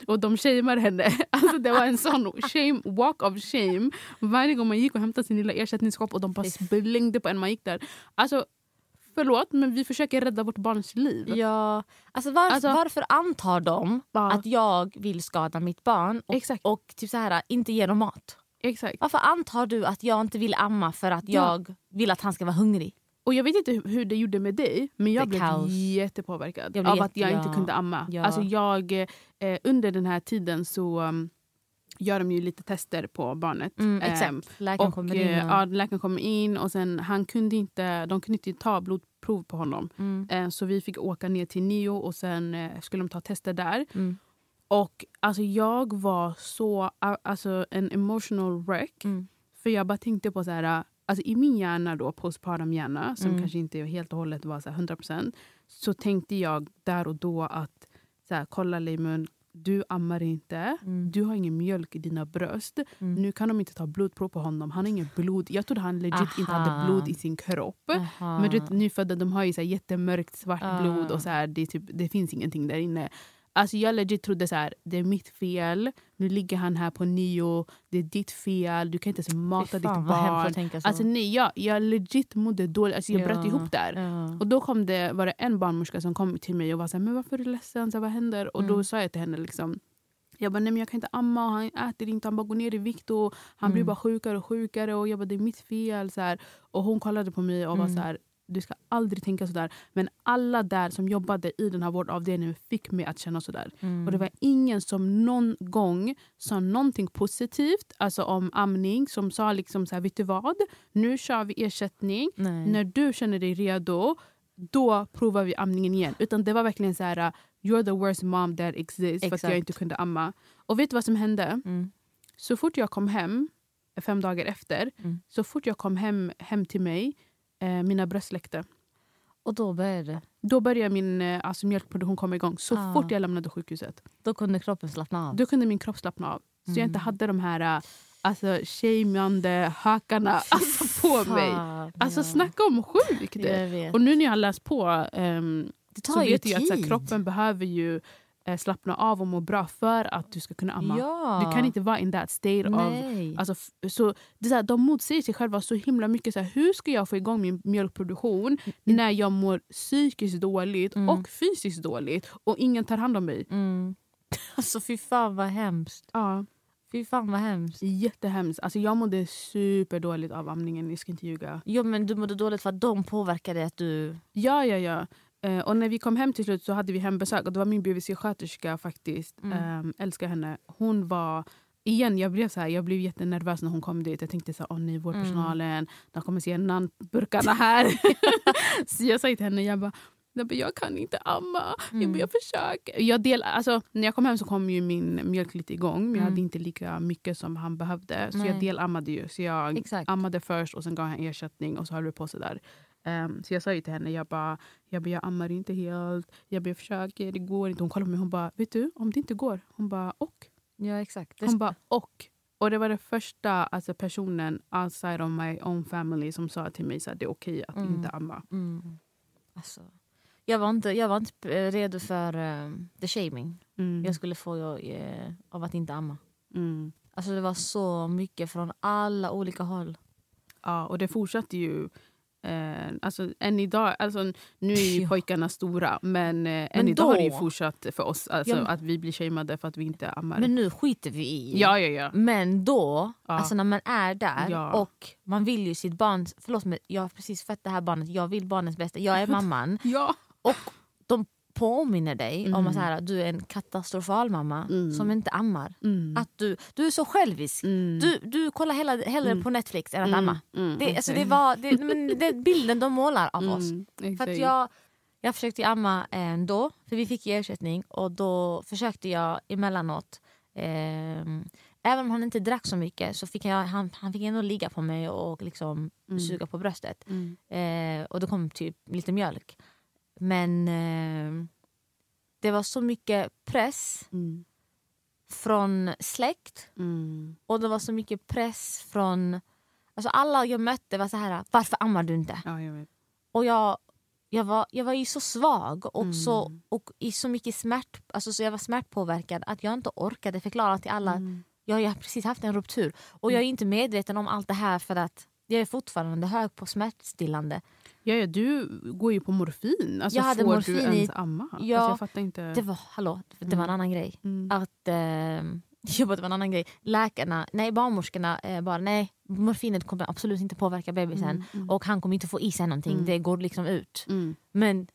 Och de shamear henne. Alltså, det var en sån shame, walk of shame. Varje gång man gick och hämtade sin lilla ersättningskopp och de bara slängde på en man gick där. Alltså, förlåt men vi försöker rädda vårt barns liv. Ja, alltså, var, Alltså- varför antar de Ja. att jag vill skada mitt barn och, Exakt. och typ så här, inte ge dem mat? Exakt. Varför antar du att jag inte vill amma för att Ja. jag vill att han ska vara hungrig? Och jag vet inte hur- det gjorde med dig men jag blev kaos. jättepåverkad Jag blev av jätte- att jag ja. inte kunde amma. Ja. Alltså jag, eh, under den här tiden så um, gör de ju lite tester på barnet. Mm, Ehm, exakt. Läkaren och, kommer in. eh, Och, ja, läkaren kom in och sen han kunde inte, de kunde inte ta blodprov på honom. mm, Eh, så vi fick åka ner till Nio och sen eh, skulle de ta tester där. mm, Och alltså jag var så, alltså en emotional wreck. mm, För jag bara tänkte på så här, alltså i min hjärna då, postpartum hjärna, som Mm. kanske inte helt och hållet var så här 100%, så tänkte jag där och då att så här, kolla Leimun, du ammar inte, mm, du har ingen mjölk i dina bröst, mm. nu kan de inte ta blodprov på honom, han har ingen blod. Jag trodde han legit inte hade blod i sin kropp. Aha. Men du vet, nyfödda de har ju så jättemörkt svart Ah. blod och så här, det, typ, det finns ingenting där inne. Alltså jag legit trodde så här, det är mitt fel, nu ligger han här på nio, det är ditt fel, du kan inte ens mata ditt fan, hemskt barn. Alltså nej, jag, jag legit mådde dåligt, alltså, jag bröt Ja, ihop där. ja. Och då kom det, var det en barnmorska som kom till mig och var så här, men varför är du ledsen, så här, vad händer? Och då Mm. sa jag till henne liksom, jag bara, nej men jag kan inte amma och han äter inte, han bara går ner i vikt och han blir Mm. bara sjukare och sjukare och jag bara, det är mitt fel. Så här. Och hon kollade på mig och var Mm. så här, du ska aldrig tänka så där. Men alla där som jobbade i den här vårdavdelningen fick mig att känna så där. Mm. Och det var ingen som någon gång sa någonting positivt alltså om amning. Som sa liksom så här, vet du vad? Nu kör vi ersättning. Nej. När du känner dig redo, då provar vi amningen igen. Utan det var verkligen så här, you're the worst mom that exists för att Exakt. jag inte kunde amma. Och vet du vad som hände? Mm. Så fort jag kom hem, fem dagar efter, Mm. så fort jag kom hem, hem till mig, eh, mina bröst läckte. Och då började det. Då började min eh, alltså mjölkproduktion komma igång. Så Ah. fort jag lämnade sjukhuset. Då kunde kroppen slappna av. Då kunde min kropp slappna av. Så jag Mm. inte hade de här eh, alltså, shameande hakarna alltså, på mig. Fan, Alltså ja. snacka om sjukt! Jag. Och nu när jag har läst på det så vet jag att här, tid. kroppen behöver ju slappna av och må bra för att du ska kunna amma. Ja. Du kan inte vara in that state of Nej. Alltså, f- så, det är så här, de motsäger sig själva så himla mycket. Så här, hur ska jag få igång min mjölkproduktion när jag mår psykiskt dåligt Mm. och fysiskt dåligt och ingen tar hand om mig? Mm. Alltså fy fan vad hemskt. Ja, Fy fan vad hemskt. jättehemskt. Alltså, jag mådde superdåligt av amningen, jag ska inte ljuga. Jo men du mådde dåligt för att de påverkade att du... Ja, ja, ja. Eh, och när vi kom hem till slut så hade vi hembesök och det var min BVC-sköterska faktiskt. Mm. Mm. älskar henne. Hon var... Igen, jag blev, så här, jag blev jättenervös när hon kom dit. Jag tänkte så här, åh nej, vårdpersonalen, de kommer se namnburkarna här. så jag sa till henne, jag bara, jag, jag kan inte amma, jag, Mm. bara, jag försöker. Jag del, alltså, när jag kom hem så kom ju min mjölk lite igång, men jag Mm. hade inte lika mycket som han behövde. Så Nej. jag delammade ju. Så jag Exakt. ammade först och sen gav han ersättning och så höll vi på sådär. Um, så jag sa ju till henne, jag bara, jag, bara, jag ammar inte helt, jag, bara, jag försöker, det går inte. Hon kollade på mig hon bara, vet du om det inte går? Hon bara, och? Ja exakt. Hon bara, och? Och det var den första alltså, personen outside of my own family som sa till mig att det är okej att Mm. inte amma. mm. alltså, jag, var inte, jag var inte eh, redo för eh, the shaming Mm. jag skulle få eh, av att inte amma. Mm. Alltså det var så mycket från alla olika håll. Ja, och det fortsatte ju Eh, alltså, än idag, alltså, nu är ju Ja. pojkarna stora men, eh, än Men idag har det ju då- fortsatt för oss alltså, Ja, men- att vi blir shameade för att vi inte ammar. Men nu skiter vi i. ja, ja, ja. Men då, Ja. alltså när man är där och man vill ju sitt barn... Förlåt men jag har precis fött det här barnet, jag vill barnets bästa, jag är mamman. ja. och de påminner dig om Mm. att så här, du är en katastrofal mamma Mm. som inte ammar. Mm. Att du, du är så självisk. Mm. Du, du kollar hellre, hellre Mm. på Netflix än att Mm. amma. Mm, Det, alltså, det var det, men det är bilden de målar av oss. För jag, jag försökte amma ändå, för vi fick ersättning. Och då försökte jag emellanåt. ehm, även om han inte drack så mycket så fick jag, han, han fick ändå ligga på mig och liksom Mm. suga på bröstet. Mm. Eh, och det kom typ lite mjölk. Men eh, det var så mycket press Mm. från släkt Mm. och det var så mycket press från... Alltså alla jag mötte var så här, varför ammar du inte? Ja, jag. Och jag, jag, var, jag var ju så svag och, Mm. så, och i så mycket smärt, alltså så jag var smärtpåverkad att jag inte orkade förklara till alla. Mm. Jag, jag har precis haft en ruptur och jag är inte medveten om allt det här för att jag är fortfarande hög på smärtstillande. Ja, ja, du går ju på morfin. Alltså, Jag hade får morfin du ens amma? Ja, alltså, jag fattar inte. Det var, hallå, det var en annan grej. Mm. Att, eh, jag bara, det var en annan grej. Läkarna, nej barnmorskorna eh, bara nej, morfinet kommer absolut inte påverka bebisen. Mm, mm. Och han kommer inte få i sig någonting, Mm. det går liksom ut. Mm. Men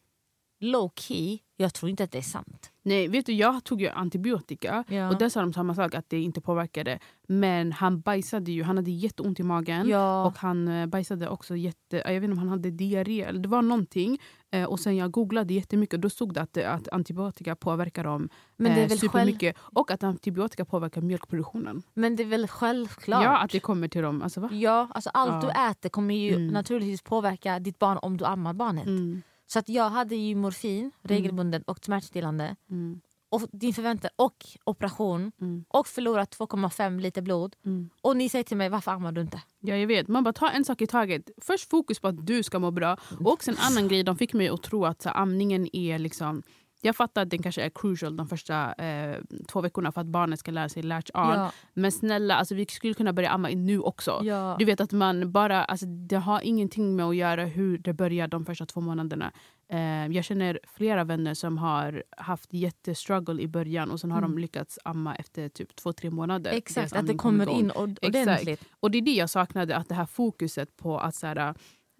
low key, jag tror inte att det är sant. Nej, vet du, jag tog ju antibiotika Ja. och där sa de samma sak, att det inte påverkade. Men han bajsade ju, han hade jätteont i magen. Ja. Och han eh, bajsade också jätte... Jag vet inte om han hade diarré eller det var någonting. Eh, och sen jag googlade jättemycket och då stod det att, det- att antibiotika påverkar dem men, det är eh, väl själv, supermycket. Och att antibiotika påverkar mjölkproduktionen. men det är väl självklart? Ja, att det kommer till dem. Alltså, va? Ja, alltså allt Ja. du äter kommer ju Mm. naturligtvis påverka ditt barn om du ammar barnet. Mm, Så att jag hade ju morfin regelbundet och smärtstillande. mm, Och din förväntan och operation mm, och förlorat 2,5 liter blod. mm. Och ni säger till mig varför ammar du inte? Ja, jag vet. Man bara tar en sak i taget. Först fokus på att du ska må bra. Och sen en annan grej, de fick mig att tro att så, amningen är liksom... Jag fattar att den kanske är crucial de första eh, två veckorna för att barnet ska lära sig latch on. Ja, Men snälla, alltså, vi skulle kunna börja amma nu också. ja. Du vet att man bara, alltså, det har ingenting med att göra hur det börjar de första två månaderna. Eh, jag känner flera vänner som har haft jättestruggle i början och sen har de Mm. lyckats amma efter typ två, tre månader. Exakt, att det kommer igång. in ord- ordentligt. Och det är det jag saknade, att det här fokuset på att så här,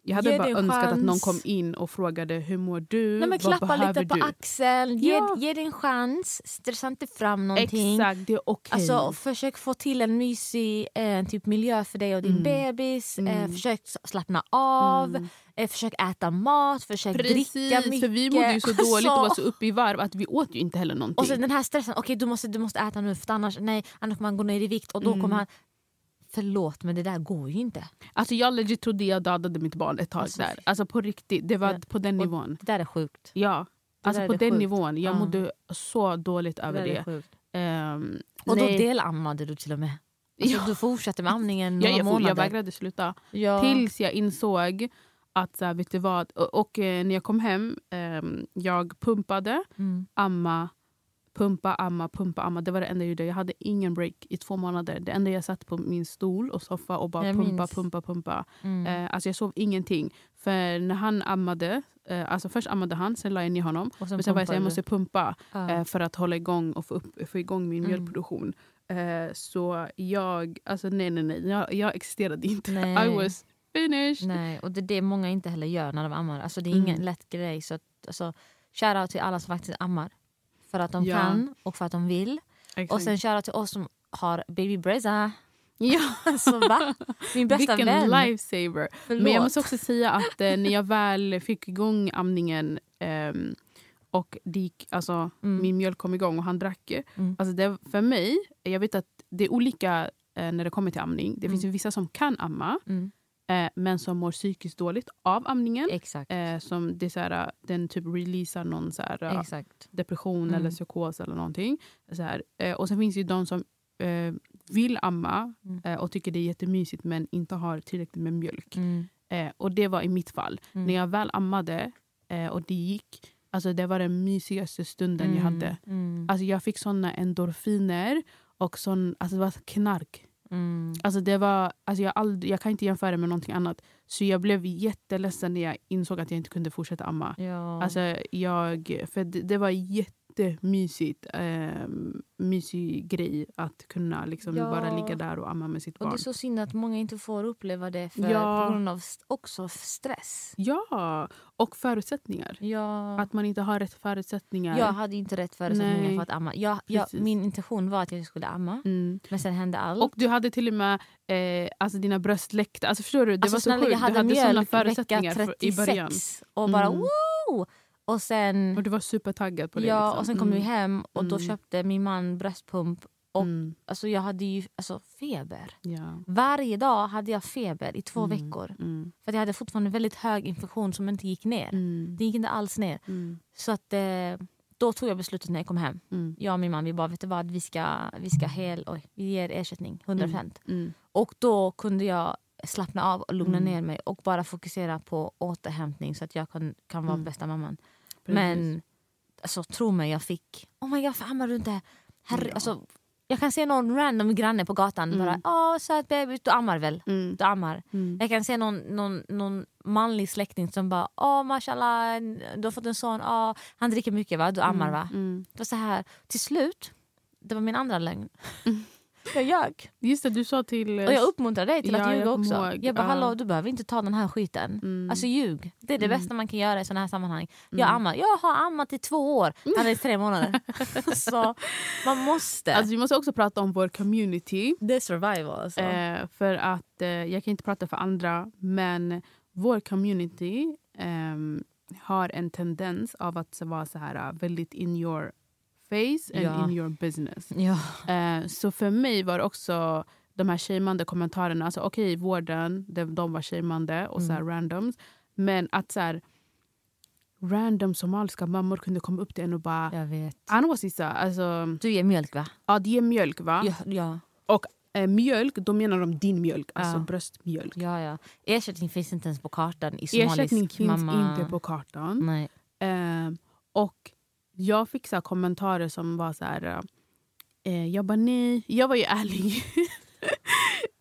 jag hade bara önskat att någon chans. kom in och frågade hur mår du? Nej, men Vad klappa behöver lite på du? axeln, ge, Ja. ge det en chans, stressa inte fram någonting. Exakt, det är okej. Alltså, försök få till en mysig eh, typ miljö för dig och din Mm. bebis. Eh, Mm. försök s- slappna av, Mm. eh, försök äta mat, försök dricka Precis, mycket. för vi mådde ju så dåligt och var så uppe i varv att vi åt ju inte heller någonting. Och så den här stressen, okej du, måste, du måste äta nu för annars, nej, annars kommer han gå ner i vikt och då Mm. kommer han... Förlåt men det där går ju inte. Alltså jag legit trodde jag dödade mitt barn ett tag Alltså, där. Alltså på riktigt, det var Ja. på den nivån. Det där är sjukt. Ja, Det alltså på det den sjukt. nivån. Jag Ja. mådde så dåligt Det över är det. sjukt. Ehm, Och då nej. delammade du till och med. Alltså, Ja. Du fortsatte med amningen Ja, några jag, for- månader. jag vägrade sluta. ja. Tills jag insåg att, så här, vet du vad? Och, och eh, när jag kom hem, ehm, jag pumpade, Mm. amma, pumpa, amma, pumpa, amma. Det var det enda jag gjorde. Jag hade ingen break i två månader. Det enda jag satt på min stol och soffa och bara Jag pumpa, minns. pumpa, pumpa. Mm. Eh, alltså jag sov ingenting. För när han ammade, eh, alltså först ammade han, sen la jag ner honom. och Men sen var jag så jag måste pumpa eh, för att hålla igång och få, upp, få igång min Mm. mjölkproduktion. Eh, så jag, alltså nej nej nej, jag, jag existerade inte. Nej. I was finished. Nej, och det är det många inte heller gör när de ammar. Alltså, det är Mm. ingen lätt grej. Så att, alltså, shoutout till alla som faktiskt ammar. För att de Ja. kan och för att de vill. Och Exakt. sen shoutout till oss som har baby Breza. ja, Alltså, va? Min bästa vilken vän. lifesaver. Förlåt. Men jag måste också säga att eh, när jag väl fick igång amningen ehm, och gick, alltså, Mm. min mjölk kom igång och han drack. Mm. Alltså det, för mig, jag vet att det är olika eh, när det kommer till amning. Det Mm. finns ju vissa som kan amma Mm, eh, men som mår psykiskt dåligt av amningen. exakt. Eh, som det så här, den typ releasar någon så här, eh, exakt. depression Mm. eller psykos eller någonting. Så här. Eh, och sen finns det ju de som eh, vill amma Mm. eh, och tycker det är jättemysigt men inte har tillräckligt med mjölk. Mm, Eh, och det var i mitt fall. mm. När jag väl ammade eh, och det gick, alltså det var den mysigaste stunden jag hade. Mm, Alltså jag fick såna endorfiner och sån, alltså det var knark. Mm. Alltså det var, alltså jag, aldrig, jag kan inte jämföra med någonting annat. Så jag blev jätteledsen när jag insåg att jag inte kunde fortsätta amma. Ja. Alltså jag, för det, det var jättemysigt. Eh, mysig grej att kunna liksom Ja. bara ligga där och amma med sitt och det barn. är så synd att många inte får uppleva det för, Ja. på grund av också stress. Ja, och förutsättningar. Ja. Att man inte har rätt förutsättningar. Jag hade inte rätt förutsättningar Nej. för att amma. Jag, jag, min intention var att jag skulle amma, Mm. men sen hände allt. Och du hade till och med eh, alltså dina bröst läckte. Alltså förstår du? Det alltså, var så snälla, sjukt. jag hade, du hade mjölk vecka förutsättningar för, i början. 36 och bara Mm. woo! Och sen, Och du var supertaggad på det. ja, liksom. och sen kom vi Mm. hem och då Mm. köpte min man bröstpump. och- Mm. Alltså, jag hade ju alltså, feber. Ja. Varje dag hade jag feber i två Mm. veckor. Mm. För att jag hade fortfarande väldigt hög infektion som inte gick ner. Mm. Det gick inte alls ner. Mm. Så att, eh, då tog jag beslutet när jag kom hem. Mm. Jag och min man vi bara, vet du vad, vi ska, vi ska hel, oj, vi ger ersättning, 100%. Mm. Och då kunde jag slappna av och lugna Mm. ner mig och bara fokusera på återhämtning så att jag kan, kan vara Mm. bästa mamman. Precis. Men alltså, tro mig, jag fick... Oh my god, varför ammar du inte? Herre, Ja. alltså, jag kan se någon random granne på gatan Mm. bara åh söt bebis, du ammar väl? Mm. Du ammar. Mm. Jag kan se någon, någon, någon manlig släkting som bara åh mashallah, du har fått en son, åh, han dricker mycket va, du ammar va? Mm. Det var så här, till slut, det var min andra lögn. Jag ljög. Just det, du sa till... eh, Och jag uppmuntrar dig till Ja, att jag ljuga också. ihåg, Jag bara ja. hallå du behöver inte ta den här skiten. Mm. Alltså ljug. Det är det Mm. bästa man kan göra i sådana här sammanhang. Jag Mm. ammar. Jag har ammat i två år. Han är i tre månader. så man måste. Alltså, vi måste också prata om vår community. det är survival alltså. Eh, för att eh, jag kan inte prata för andra, men vår community ehm, har en tendens av att vara så här uh, väldigt in your face and Ja. in your business. ja. Eh, så för mig var det också de här shameande kommentarerna. Alltså, Okej, vården, de, de var shameande och så här Mm. randoms. Men att så här, random somaliska mammor kunde komma upp till en och bara... Jag vet. Anwasisa, alltså, Du ger mjölk va? ja, det är mjölk va? Ja. ja. Eh, mjölk, då menar de din mjölk, alltså Ja. bröstmjölk. ja, ja. Ersättning finns inte ens på kartan i somalisk Ersättning finns mamma. inte på kartan. Nej. Eh, och jag fick så kommentarer som var så här... Eh, jag bara nej, jag var ju ärlig.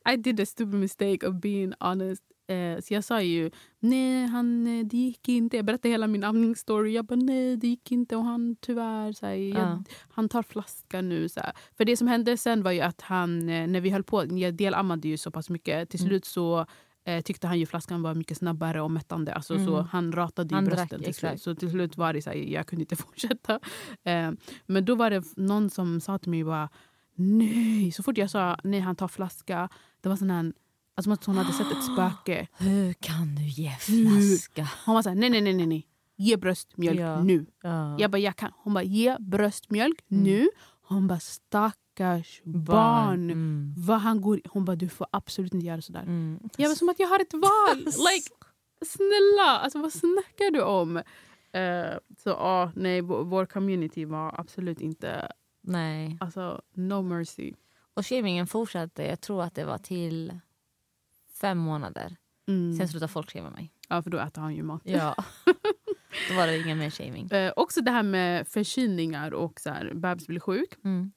I did a stupid mistake of being honest. Eh, så jag sa ju nej, han, eh, det gick inte. Jag berättade hela min amningsstory. Jag bara nej, det gick inte. Och han tyvärr, så här, jag, Ja. han tar flaska nu. Så här. För det som hände sen var ju att han, eh, när vi höll på, jag delammade ju så pass mycket. Till Mm. slut så eh, tyckte han ju flaskan var mycket snabbare och mättande. Alltså, så Mm. han ratade Han brösten drack, till slut. Så till slut var det så här, jag kunde inte fortsätta. Eh, men då var det någon som sa till mig bara nej. Så fort jag sa nej han tar flaska. Det var sån här, alltså som att hon hade sett ett spöke. Hur kan du ge flaska? Hon var så här, nej nej nej nej. Ge bröstmjölk Ja. nu. Ja. Jag bara, jag kan. Hon bara, ge bröstmjölk Mm. nu. Hon bara, stackars barn. Mm. Vad han går, hon bara, du får absolut inte göra sådär. Mm. Jag var som att jag har ett val. like, snälla, alltså, vad snackar du om? Eh, så ja, nej, vår, vår community var absolut inte... Nej. Alltså, no mercy. Och shamingen fortsatte, jag tror att det var till fem månader. Mm. Sen slutade folk shama mig. Ja, för då äter han ju mat. Ja. Då var det ingen mer shaming. Eh, också det här med förkylningar och så här, bebis blir sjuk. Mm.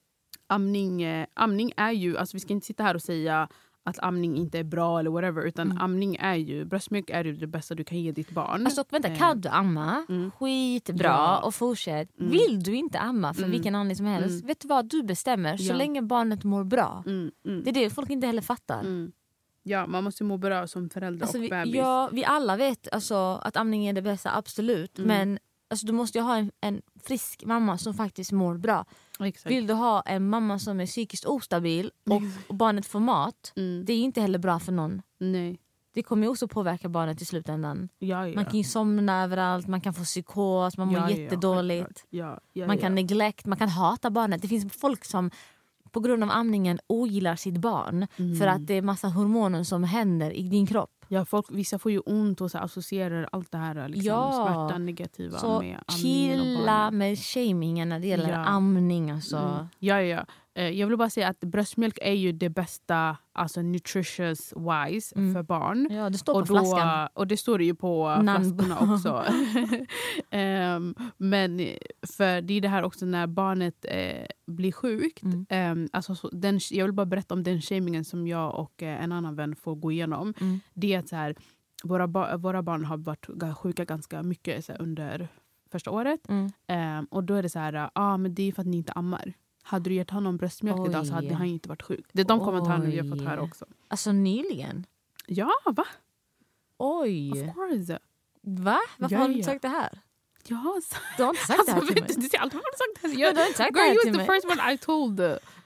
Amning, eh, amning är ju, alltså vi ska inte sitta här och säga att amning inte är bra eller whatever. Utan Mm. amning är ju, bröstmjölk är ju det bästa du kan ge ditt barn. Alltså vänta, Eh, kan du amma? mm. Skitbra Ja. och fortsätt. Mm. Vill du inte amma för Mm. vilken anledning som helst, Mm. vet du vad? Du bestämmer så Ja. länge barnet mår bra. Mm, mm, Det är det folk inte heller fattar. Ja, man måste må bra som förälder Alltså, och vi, bebis. ja, vi alla vet alltså, att amning är det bästa, absolut. Men alltså, du måste ju ha en, en frisk mamma som faktiskt mår bra. Exakt. Vill du ha en mamma som är psykiskt ostabil och, och barnet får mat, Mm. det är inte heller bra för någon. Nej. Det kommer också påverka barnet i slutändan. Ja, ja. Man kan somna överallt, man kan få psykos, man mår ja, jättedåligt. man kan neglect, man kan hata barnet. Det finns folk som på grund av amningen ogillar sitt barn Mm. för att det är massa hormoner som händer i din kropp. Ja, folk, vissa får ju ont och så associerar allt det här liksom, Ja. smärta, negativa Så med amningen och chilla med shamingen när det gäller Ja. amning. Alltså. Mm. Ja, ja, Jag vill bara säga att bröstmjölk är ju det bästa alltså nutritious wise Mm. för barn. Ja, det står på Och, då, flaskan. och det står det ju på Namn. flaskorna också. Ehm, men för det är det här också när barnet eh, blir sjukt. Mm. Ehm, alltså, så, den, jag vill bara berätta om den shamingen som jag och eh, en annan vän får gå igenom. Mm. Det är att så här, våra, ba- våra barn har varit sjuka ganska mycket här, under första året. Mm. Ehm, och då är det så här, ah, men det är för att ni inte ammar. Hade du gett honom bröstmjölk idag så hade Oj. han inte varit sjuk. Det är de kommentarerna vi har fått Oj. höra också. Alltså nyligen? Ja, va? Oj! Of course. Va? Varför Ja, har du inte ja. sagt det här? Jag har sagt Du har inte sagt det här Alltså, till mig. du ser alltid vad du sagt det här. Men Jag, du har inte sagt det girl, här you till was the mig. first one I told.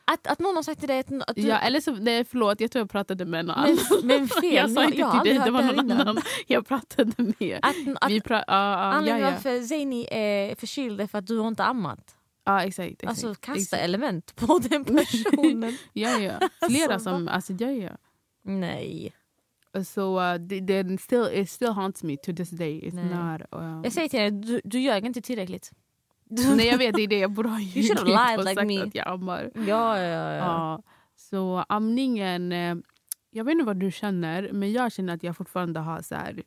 Att, att någon har sagt till dig att, att du... Ja, eller så, nej, förlåt, jag tror jag pratade med någon men, annan. men fel, Jag sa inte jag till dig, det var det här någon innan. annan jag pratade med. Att, att Vi pra, uh, uh, ja, anledningen ja. varför Zeini är förkyld är för att du har inte ammat. Ja, exakt. exakt Alltså kasta exakt. element på den personen. Ja, ja. Flera Alltså, som... Alltså, ja, ja. Nej. Så uh, det still, it still haunts me to this day. It's Nej. not... Uh, Jag säger till dig, du, du ljög inte tillräckligt. Nej, jag vet, det är det. Jag borde ha ljugit lied och like sagt me. att jag ammar. ja, ja, ja. Ja. Så amningen... eh, Jag vet inte vad du känner, men jag känner att jag fortfarande har så här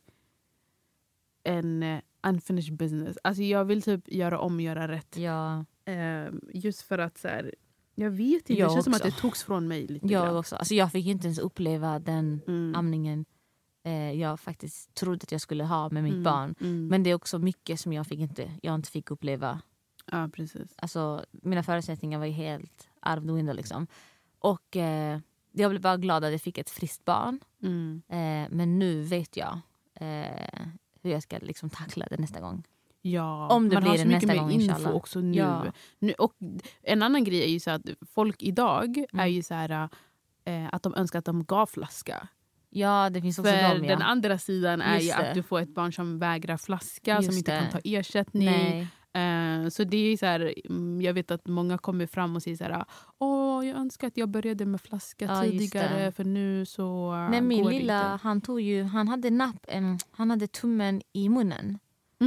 en eh, unfinished business. Alltså jag vill typ göra om göra rätt. ja. Eh, just för att så här, Jag vet inte, Jag det känns som att också. det togs från mig lite Jag grann. också. Alltså jag fick inte ens uppleva den Mm. amningen eh, jag faktiskt trodde att jag skulle ha med mitt Mm, barn. mm. Men det är också mycket som jag, fick inte, jag inte fick uppleva. Ja, precis. Alltså, mina förutsättningar var helt out of the window. Liksom. Och eh, jag blev bara glad att jag fick ett friskt barn. Mm. Eh, men nu vet jag eh, hur jag ska liksom tackla det nästa gång. Ja, Om det man blir har så det mycket nästa mer gång, info inshallah. också nu. Ja. nu. Och en annan grej är ju så att folk idag är Mm. ju så här eh, att de önskar att de gav flaska. Ja, det finns också För dem. Ja. den andra sidan är ju Just det. att du får ett barn som vägrar flaska, som Just inte det. kan ta ersättning. Nej. Eh, så det är så här, mm, jag vet att många kommer fram och säger så här, Åh, jag önskar att jag började med flaska Ja, tidigare för nu så Nej, min lilla, han, tog ju, han hade napp, em, han hade tummen i munnen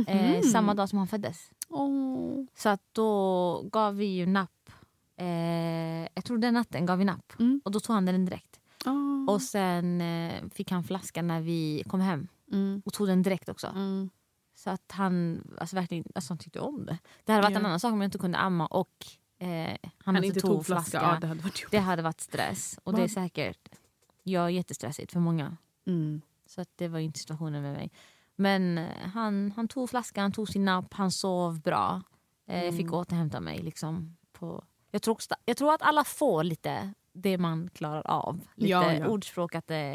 eh, Mhm. samma dag som han föddes. Åh. Så att då gav vi ju napp. Eh, jag tror den natten gav vi napp. Mm. Och då tog han den direkt. Ah. Och sen eh, fick han flaskan när vi kom hem. Mm. Och tog den direkt också. Mm. Så att han, alltså verkligen, alltså han tyckte om det. Det hade varit Ja. en annan sak om jag inte kunde amma och eh, han, Han inte inte tog flaska, ja, det hade varit jobbigt. Det hade varit stress. Och det är säkert ja, jättestressigt för många. Mm. Så att det var inte situationen med mig. Men eh, han, han tog flaskan, han tog sin napp, han sov bra. Eh, Jag fick Mm. återhämta mig. Liksom, på, jag, tror jag tror att alla får lite det man klarar av. Lite Ja, ja. ordspråk att eh,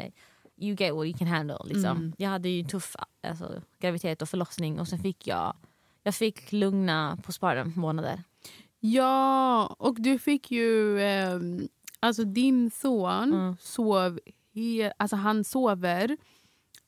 you get what you can handle. Liksom. Mm. Jag hade ju en tuff alltså, graviditet och förlossning och sen fick jag jag fick lugna postpartum månader. Ja, och du fick ju... ehm, alltså din son Mm. sov... He, alltså han sover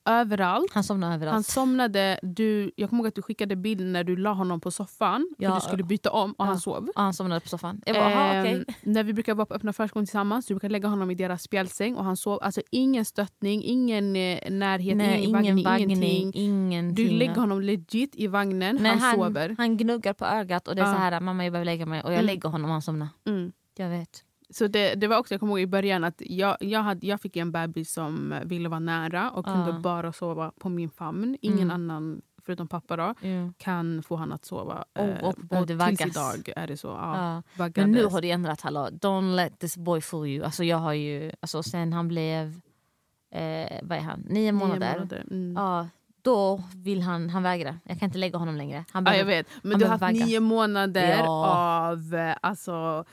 överallt. Han somnade överallt. Han somnade, du, jag kommer ihåg att du skickade bild när du la honom på soffan. För Ja. du skulle byta om och Ja. han sov. och han somnade på soffan. Jag bara, aha, Ehm, okej. När vi brukar vara på öppna förskolan tillsammans, du brukar lägga honom i deras spjälsäng och han sov. Alltså ingen stöttning, ingen eh, närhet, Nej, ingen ingen vaggning, ingenting. ingenting. Du lägger honom legit i vagnen, Nej, han, han, sover. han gnuggar på ögat och det är Ja. så här, mamma jag behöver lägga mig och jag Mm. lägger honom och han somnar. Mm. Jag vet. Så det, det var också, jag kommer ihåg i början att jag, jag, hade, jag fick en bebis som ville vara nära och kunde Ja. bara sova på min famn. Ingen Mm. annan, förutom pappa, då, kan få han att sova. Och- Eh, och behövde vaggas. tills idag är det så. Ja, vaggades. Men nu har det ändrat, hallå. Don't let this boy fool you. Alltså jag har ju, alltså sen han blev, eh, vad är han, nio Nio månader. månader. Mm. Ja, då vill han, han vägrar. Jag kan inte lägga honom längre. Han Ja, jag behöver, vet. Men du har behöver haft vagga. nio månader Ja. av eh, alltså,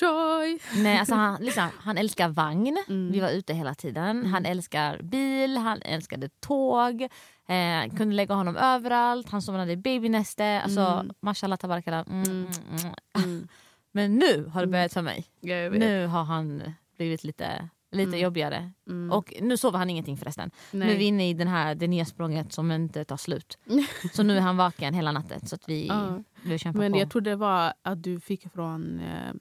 joy. nej, alltså han, liksom, han älskar vagn. Mm. Vi var ute hela tiden. Mm. Han älskar bil, han älskade tåg. Eh, kunde lägga honom överallt. Han somnade i babynäste. Alltså, Mm. mashallah tabarakalla. Mm, Mm. mm, mm. Men nu har det börjat för mig. Nu har han blivit lite, lite jobbigare. Och nu sover han ingenting förresten. Nej. Nu är vi inne i den här, det nya språnget som inte tar slut. Så nu är han vaken hela natten. Så att vi, Ja. vi kämpar Men på. jag tror det var att du fick från eh,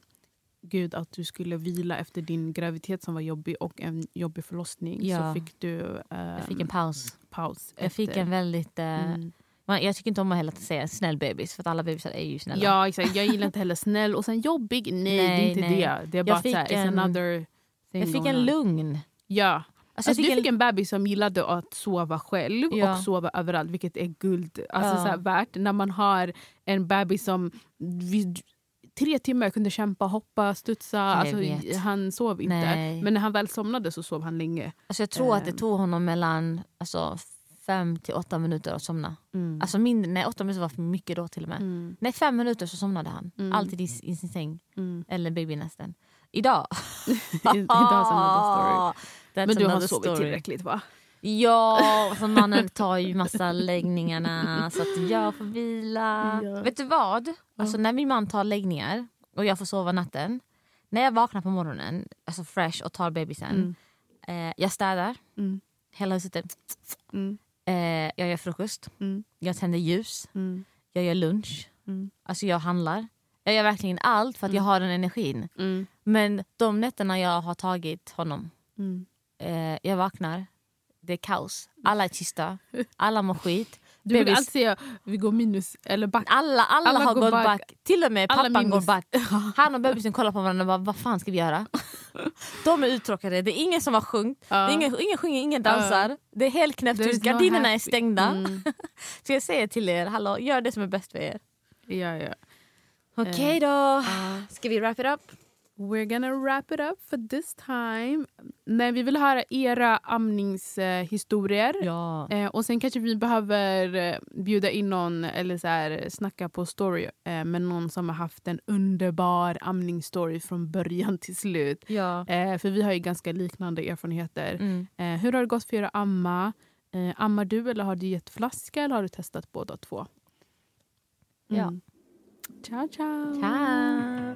Gud att du skulle vila efter din graviditet som var jobbig och en jobbig förlossning. Ja. Så fick du eh, jag fick en paus. paus. Jag fick en väldigt... Eh, Mm. jag tycker inte om att heller säga snäll bebis för alla bebisar är ju snälla. Ja, exakt. Jag gillar inte heller snäll och sen jobbig. Nej, det är Nej, inte nej. det. Det är bara Jag att fick så här, it's en- another thing jag fick en lugn. Ja. Alltså, Alltså, du fick fick en bebis som gillade att sova själv Ja. och sova överallt, vilket är guld alltså, Ja. så här, värt. När man har en bebis som tre timmar kunde kämpa, hoppa, studsa. Alltså, han sov inte. Nej. Men när han väl somnade så sov han länge. alltså, jag tror att det Ehm. tog honom mellan alltså, fem till åtta minuter att somna. Mm. Alltså mindre, nej, åtta minuter var för mycket då till och med. Mm. Nej, fem minuter så somnade han. Mm. Alltid i, i sin säng. Mm. Eller babynästen. Idag... Idag är another story. That's Men du har sovit story. tillräckligt va? Ja, för mannen tar ju massa läggningarna så att jag får vila. Ja. Vet du vad? Alltså, när min man tar läggningar och jag får sova natten. När jag vaknar på morgonen, alltså fresh och tar bebisen. Mm. Eh, jag städar, Mm. hela huset. Mm. Eh, jag gör frukost, Mm. jag tänder ljus, Mm. jag gör lunch. Mm. Alltså jag handlar. Jag gör verkligen allt för att jag har den energin. Mm. Men de nätterna jag har tagit honom, Mm. eh, jag vaknar, det är kaos. Alla är tysta, alla mår skit. Du brukar alltid säga vi går minus eller back. Alla, alla, Alla har gått back. back. Till och med Alla pappan minus. går back. Han och bebisen kollar på varandra och bara, vad fan ska vi göra? De är uttråkade, det är ingen som har sjungit. Är ingen, ingen sjunger, ingen dansar. Det är helt knäpptyst, gardinerna är stängda. Mm. Så jag säger till er, hallå, gör det som är bäst för er. Ja, ja. Okej då, Ja. ska vi wrap it up? We're gonna wrap it up for this time. Nej, vi vill höra era amningshistorier. Ja. Eh, och sen kanske vi behöver eh, bjuda in någon eller så här, snacka på story eh, med någon som har haft en underbar amningsstory från början till slut. ja. Eh, för vi har ju ganska liknande erfarenheter. Mm. Eh, hur har det gått för er att amma? Eh, ammar du eller har du gett flaska eller har du testat båda två? Ja. Mm. Ciao, ciao! Ciao.